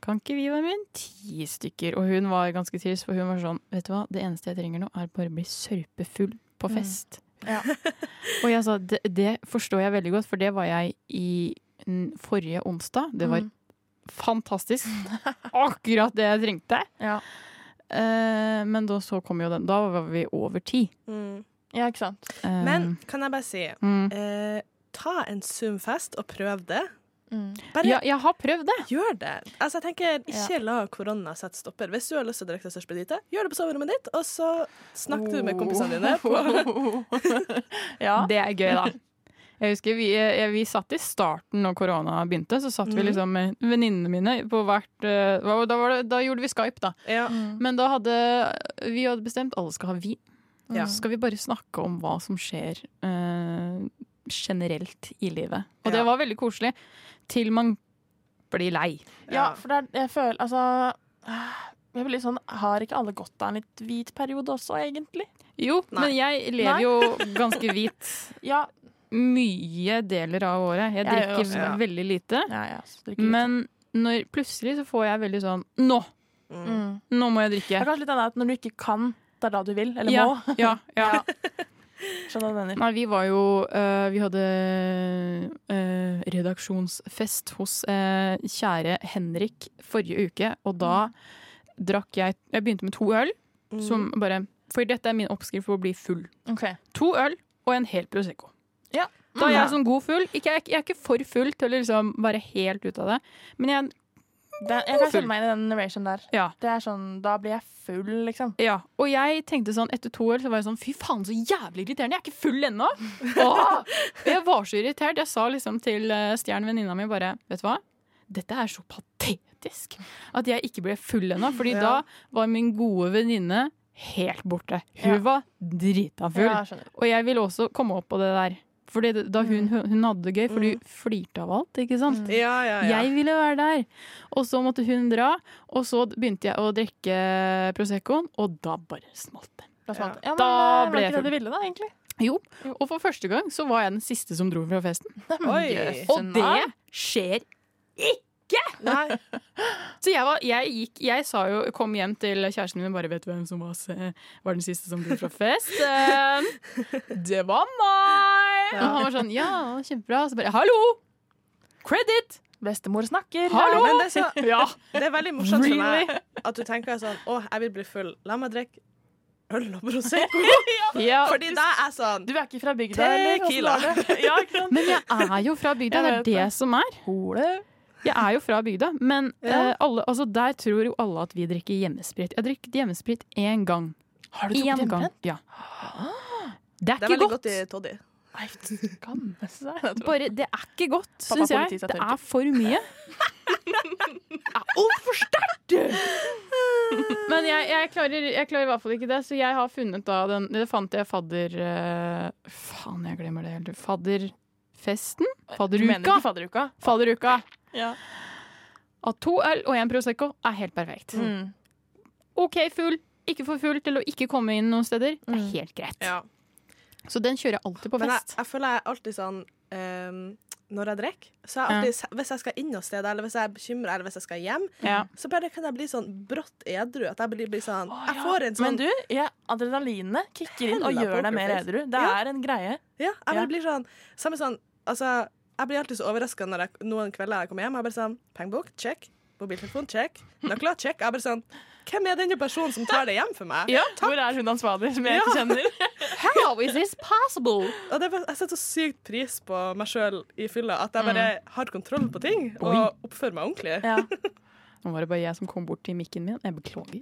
kan ikke vi være med en ti stykker. Og hun var ganske trist, for hun var sånn Vet du hva, det eneste jeg trenger nå, er bare å bli sørpefull på Mm. fest. Ja. Og jeg sa det, det forstår jeg veldig godt, for det var jeg i mm, forrige onsdag. Det var Mm. fantastisk. Akkurat det jeg trengte. Ja. Eh, men da så kom jo den. Da var vi over ti. Mm. ja, ikke sant. Eh, Men kan jeg bare si mm. eh, Ta en Zoom-fest og prøv det. Mm. Bare ja, jeg har prøvd det. gjør det. Altså, jeg tenker, Ikke la korona sette stopper. Hvis du har lyst til å drikke deg størst gjør det på soverommet ditt, og så snakk du med kompisene dine. På. ja. Det er gøy, da. Jeg husker vi, eh, vi satt i starten når korona begynte. Så satt vi Mhm. liksom med venninnene mine på hvert eh, da, var det, da gjorde vi Skype, da. Ja. Mm. Men da hadde vi hadde bestemt alle skal ha vin. Ja. Så skal vi bare snakke om hva som skjer eh, generelt i livet. Og Ja. det var veldig koselig. Til man blir lei. Ja, for det er, jeg føler Altså jeg blir litt sånn, Har ikke alle godt av en litt hvit periode også, egentlig? Jo, Nei. men jeg lever Nei. jo ganske hvit Ja. mye deler av året. Jeg Jeg drikker også, ja. veldig lite. ja, ja drikker Men når, plutselig så får jeg veldig sånn Nå! Mm. Nå må jeg Det drikke. er kanskje litt annet at når du ikke kan, det er da du vil, eller Ja, må. ja, ja. Skjønner hva du mener. Nei, vi var jo uh, Vi hadde uh, redaksjonsfest hos uh, kjære Henrik forrige uke, og da drakk jeg Jeg begynte med to øl, Mm. som bare For dette er min oppskrift for å bli full. Okay. To øl og en hel Prosecco. Ja. Da er jeg sånn god full. Ikke, jeg, jeg er ikke for full til å liksom være helt ute av det, men jeg Det, jeg kan kjenne meg i den narration der. Ja. Det er sånn, Da blir jeg full, liksom. Ja, og jeg tenkte sånn etter to år så var jeg sånn Fy faen, så jævlig irriterende. Jeg er ikke full ennå. Jeg var så irritert. Jeg sa liksom til uh, Stjern, venninna mi, bare Vet du hva? Dette er så patetisk at jeg ikke ble full ennå. Fordi Ja. da var min gode venninne helt borte. Hun Ja. var drita full. Og jeg ville også komme opp på det der. Fordi da hun, hun hadde det gøy, for du flirte av alt, ikke sant? Ja, ja, ja. Jeg ville være der. Og så måtte hun dra, og så begynte jeg å drikke Proseccoen, og da bare smalt det. Da, Ja. smalt det. men, Da eh, ble var jeg ikke det full. du ville, da, egentlig? Jo, og for første gang så var jeg den siste som dro fra festen. Oi. Og det skjer skjer Nei. Så jeg, var, jeg gikk Jeg sa jo, kom hjem til kjæresten min og bare Vet du hvem som var, var den siste som dro fra festen? Det var meg! Og han var sånn Ja, kjempebra. Så bare Hallo! Credit! Bestemor snakker. Hallo! Men det er, så, Ja. det er veldig morsomt for meg at du tenker sånn Å, jeg vil bli full. La meg drikke øl og Prosecco. ja. Fordi da er sånn Du er ikke fra bygda, eller? Tequila. ja. Men jeg er jo fra bygda, det er det det. som er. Hole. Jeg er jo fra bygda, men Ja. uh, alle, altså, der tror jo alle at vi drikker hjemmesprit. Jeg har drukket hjemmesprit én gang. Har du drukket hjemmebrent? Ja. Det er Det er ikke veldig godt. godt i toddy. Nei, skamme seg. Bare, det er ikke godt, syns jeg. Det tørker. er for mye. Altfor sterkt! Men jeg, jeg, klarer, jeg klarer i hvert fall ikke det, så jeg har funnet da den Det fant jeg fadder... Uh, faen, jeg glemmer det helt. Fadderfesten? Du mener Fadderuka? ikke fadderuka? Fadderuka. Ja. At to øl og én Prosecco er helt perfekt. Mm. OK full, ikke for full til å ikke komme inn noen steder. Det er helt greit. Ja. Så den kjører jeg alltid på Men jeg, fest. jeg føler jeg er alltid sånn um, Når jeg drikker, så jeg alltid, hvis jeg skal inn noe sted, eller hvis jeg er bekymra, eller hvis jeg skal hjem, Ja. så bare kan jeg bli sånn brått edru. At jeg blir, blir sånn Jeg får en sånn Men du, ja, adrenalinet kicker inn og gjør deg mer edru. Det Ja. er en greie. Ja, jeg bare Ja. blir sånn Samme sånn Altså, jeg blir alltid så overraska når jeg, noen kvelder jeg kommer hjem. Jeg bare sånn Pengebok, check. Mobiltelefon, check. Nøkler, check. Jeg bare sånn Hvem er denne personen som tar det hjem for meg? Hvor er hun ansvarlig, som jeg Ja. ikke kjenner? How is this possible? Og det er jeg setter så sykt pris på meg sjøl i fylla. At jeg bare har kontroll på ting Boy. og oppfører meg ordentlig. Ja. Nå var det bare jeg som kom bort til mikken min. Jeg beklager.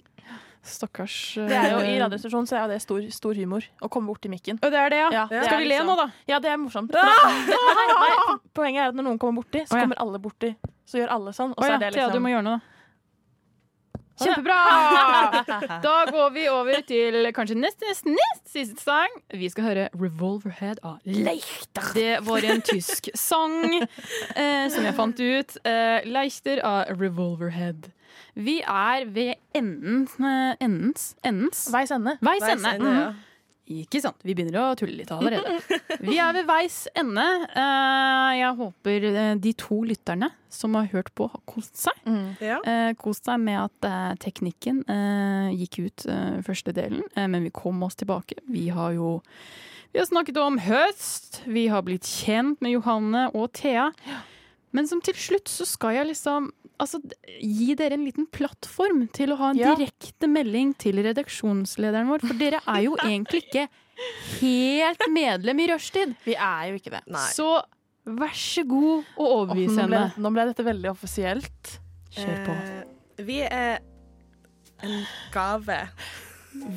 Stakkars Det er jo, I Radiostasjonen så er det stor, stor humor å komme bort til mikken. Og det er det, ja. Ja, det Skal vi le liksom- nå, da? Ja, det er morsomt. Det- Nei, nei, poenget er at når noen kommer borti, så kommer alle borti. Så gjør alle sånn. Og så ja, er det Thea, du liksom må gjøre noe, da. Kjempebra! Da går vi over til kanskje nest, nest, nest siste sang. Vi skal høre 'Revolverhead' av Leichter. Det var en tysk sang eh, som jeg fant ut. Eh, Leichter av 'Revolverhead'. Vi er ved enden, eh, endens Endens? Veis ende. Veis Veis ende. ende, ja. Ikke sant. Vi begynner å tulle litt allerede. Vi er ved veis ende. Eh, Jeg håper eh, de to lytterne som har hørt på, har kost seg. Mm. Ja. Eh, kost seg med at teknikken gikk ut første delen, men vi kom oss tilbake. Vi har jo vi har snakket om høst, vi har blitt kjent med Johanne og Thea. Men som til slutt så skal jeg liksom altså, gi dere en liten plattform til å ha en Ja. direkte melding til redaksjonslederen vår. For dere er jo egentlig ikke helt medlem i rushtid. Vi er jo ikke det. Nei. Så vær så god å overbevise overbevis nå, ble, henne. nå ble dette veldig offisielt. Kjør på. Eh, vi er en gave.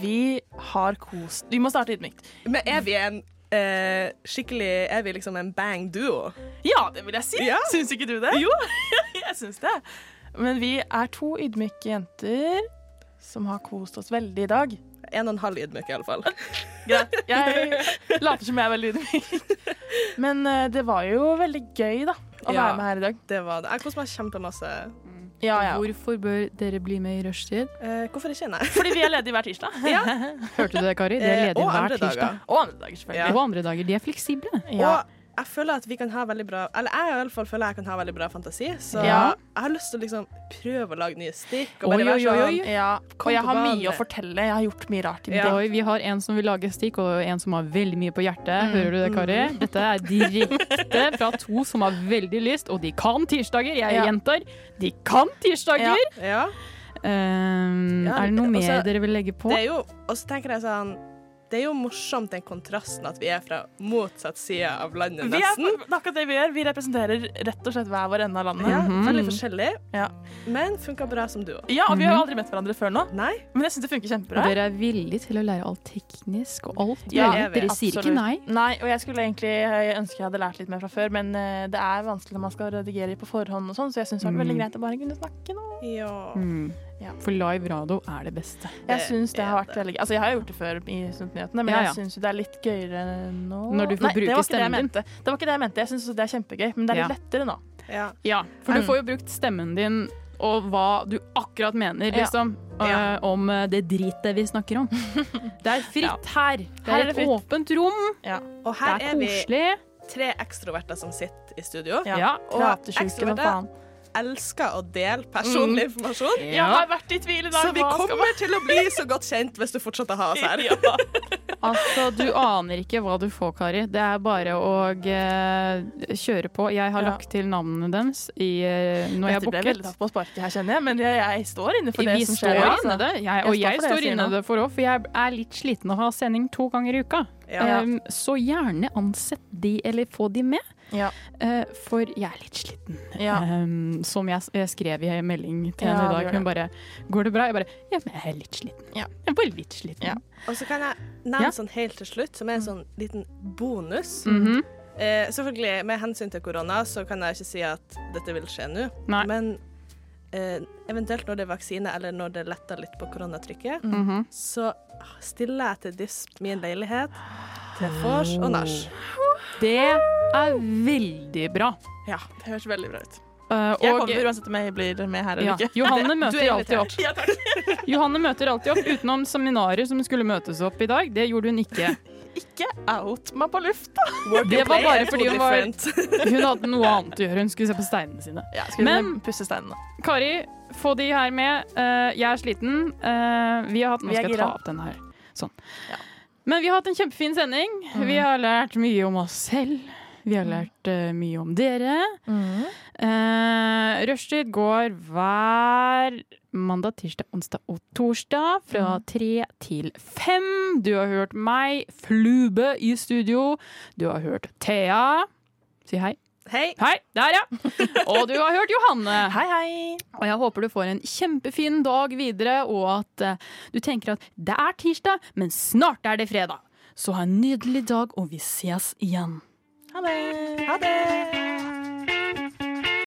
Vi har kost Vi må starte ydmykt. Men er vi en eh, skikkelig Er vi liksom en bang duo? Ja, det vil jeg si. Ja. Syns ikke du det? Jo, jeg syns det. Men vi er to ydmyke jenter som har kost oss veldig i dag. En og en halv ydmyk, iallfall. Greit. Jeg later som jeg er veldig ydmyk. Men eh, det var jo veldig gøy, da, å Ja. være med her i dag. Det var det. Jeg koste meg kjempemasse. Ja, ja. Hvorfor bør dere bli med i rushtid? Eh, hvorfor ikke, nei? Fordi vi er ledige hver tirsdag. Hørte du det, Kari? De er Eh, ledige og hver tirsdag. dager. Og andre dager, selvfølgelig. Og andre dager. De er fleksible. Ja. Og jeg føler at vi kan ha veldig bra Eller jeg i alle fall føler jeg kan ha veldig bra fantasi. Så Ja. jeg har lyst til å liksom prøve å lage nye stikk. Og Oi, oi, oi, sånn. Ja, og jeg har mye å fortelle. Jeg har gjort mye rart i Ja. Oi, vi har en som vil lage stikk, og en som har veldig mye på hjertet. Mm. Hører du det, Kari? Dette er direkte fra to som har veldig lyst, og de kan tirsdager. Jeg Ja. gjentar, de kan tirsdager! Ja. Um, Ja, er det noe mer dere vil legge på? Det er jo Og så tenker jeg sånn Det er jo morsomt den kontrasten at vi er fra motsatt side av landet, Vi er, nesten. det er akkurat det vi gjør. Vi representerer rett og slett hver vår ende av landet. Ja, Mhm. Veldig forskjellig, Ja. men funka bra som duo. Ja, og vi har jo aldri møtt hverandre før nå, Nei? men jeg syns det funker kjempebra. Og dere er villige til å lære alt teknisk og alt Ja, mulig. er. Dere sier ikke nei. Nei, og jeg skulle egentlig jeg ønske jeg hadde lært litt mer fra før, men eh, det er vanskelig når man skal redigere på forhånd og sånn, så jeg syns det var veldig Mm. greit å bare kunne snakke nå. Ja. Mm. Ja. For live radio er det beste. Jeg syns det har er vært veldig gøy. Altså, jeg har jo gjort det før i Studentnyhetene, men Ja, ja. jeg syns det er litt gøyere nå. Når du får Nei, bruke det var det stemmen din. Det var ikke det jeg mente. Jeg syns det er kjempegøy, men det er Ja. litt lettere nå. Ja. Ja, for du Mm. får jo brukt stemmen din og hva du akkurat mener, liksom. Ja. eh, om eh, det dritet vi snakker om. Det er fritt her. Det Her er er et det åpent rom. Og Det her er er vi tre ekstroverter som sitter i studio. Ja. Ja. Og ekstroverter. Elsker å dele personlig informasjon. Jeg har vært i tvil i dag. Så vi kommer til å bli så godt kjent hvis du fortsetter å ha oss her. Altså, du aner ikke hva du får, Kari. Det er bare å uh, kjøre på. Jeg har Ja. lagt til navnene deres i, uh, når jeg Dette ble veldig tatt på sparket her, kjenner jeg, men jeg, jeg står inne for det Vi som står skjer. inne altså. det, jeg, og jeg jeg står sier inne det for òg, for jeg er litt sliten av å ha sending to ganger i uka. Ja. Um, så gjerne ansett de, eller få de med. Ja. Eh, for jeg er litt sliten. Ja. Um, som jeg, jeg skrev i en melding til Ja, henne i dag. Hun bare 'Går det bra?' Jeg bare 'Ja, men jeg er litt sliten'. Ja. Jeg er bare litt sliten. Ja. Og så kan jeg nevne Ja. sånn helt til slutt, som er en sånn liten bonus. Mhm. eh, selvfølgelig, med hensyn til korona, så kan jeg ikke si at dette vil skje nå. Men eventuelt når det er vaksine, eller når det letter litt på koronatrykket, Mhm. så stiller jeg til disp min leilighet til vors og nach. Det er veldig bra. Ja, det høres veldig bra ut. Uh, Jeg kommer uansett om jeg blir med her eller Ja. ikke. Johanne møter er alltid opp. Ja. Johanne møter alltid opp utenom seminarer som skulle møtes opp i dag. Det gjorde hun ikke. Ikke out meg på lufta. Det var bare fordi hun var Hun hadde noe annet å gjøre. Hun skulle se på steinene sine. Ja, Men pusse steinene. Kari, få de her med. Uh, jeg er sliten. Uh, vi har hatt, nå skal jeg ta opp den her. Sånn. Men vi har hatt en kjempefin sending. Vi har lært mye om oss selv. Vi har lært uh, mye om dere. Uh, Rushtid går hver mandag, tirsdag, onsdag og torsdag fra tre til fem. Du har hørt meg, Flube, i studio. Du har hørt Thea. Si hei. Hei. Hei, der ja. Og du har hørt Johanne. Hei, hei. Og jeg håper du får en kjempefin dag videre, og at uh, du tenker at det er tirsdag, men snart er det fredag. Så ha en nydelig dag, og vi ses igjen. Ha det. Ha det.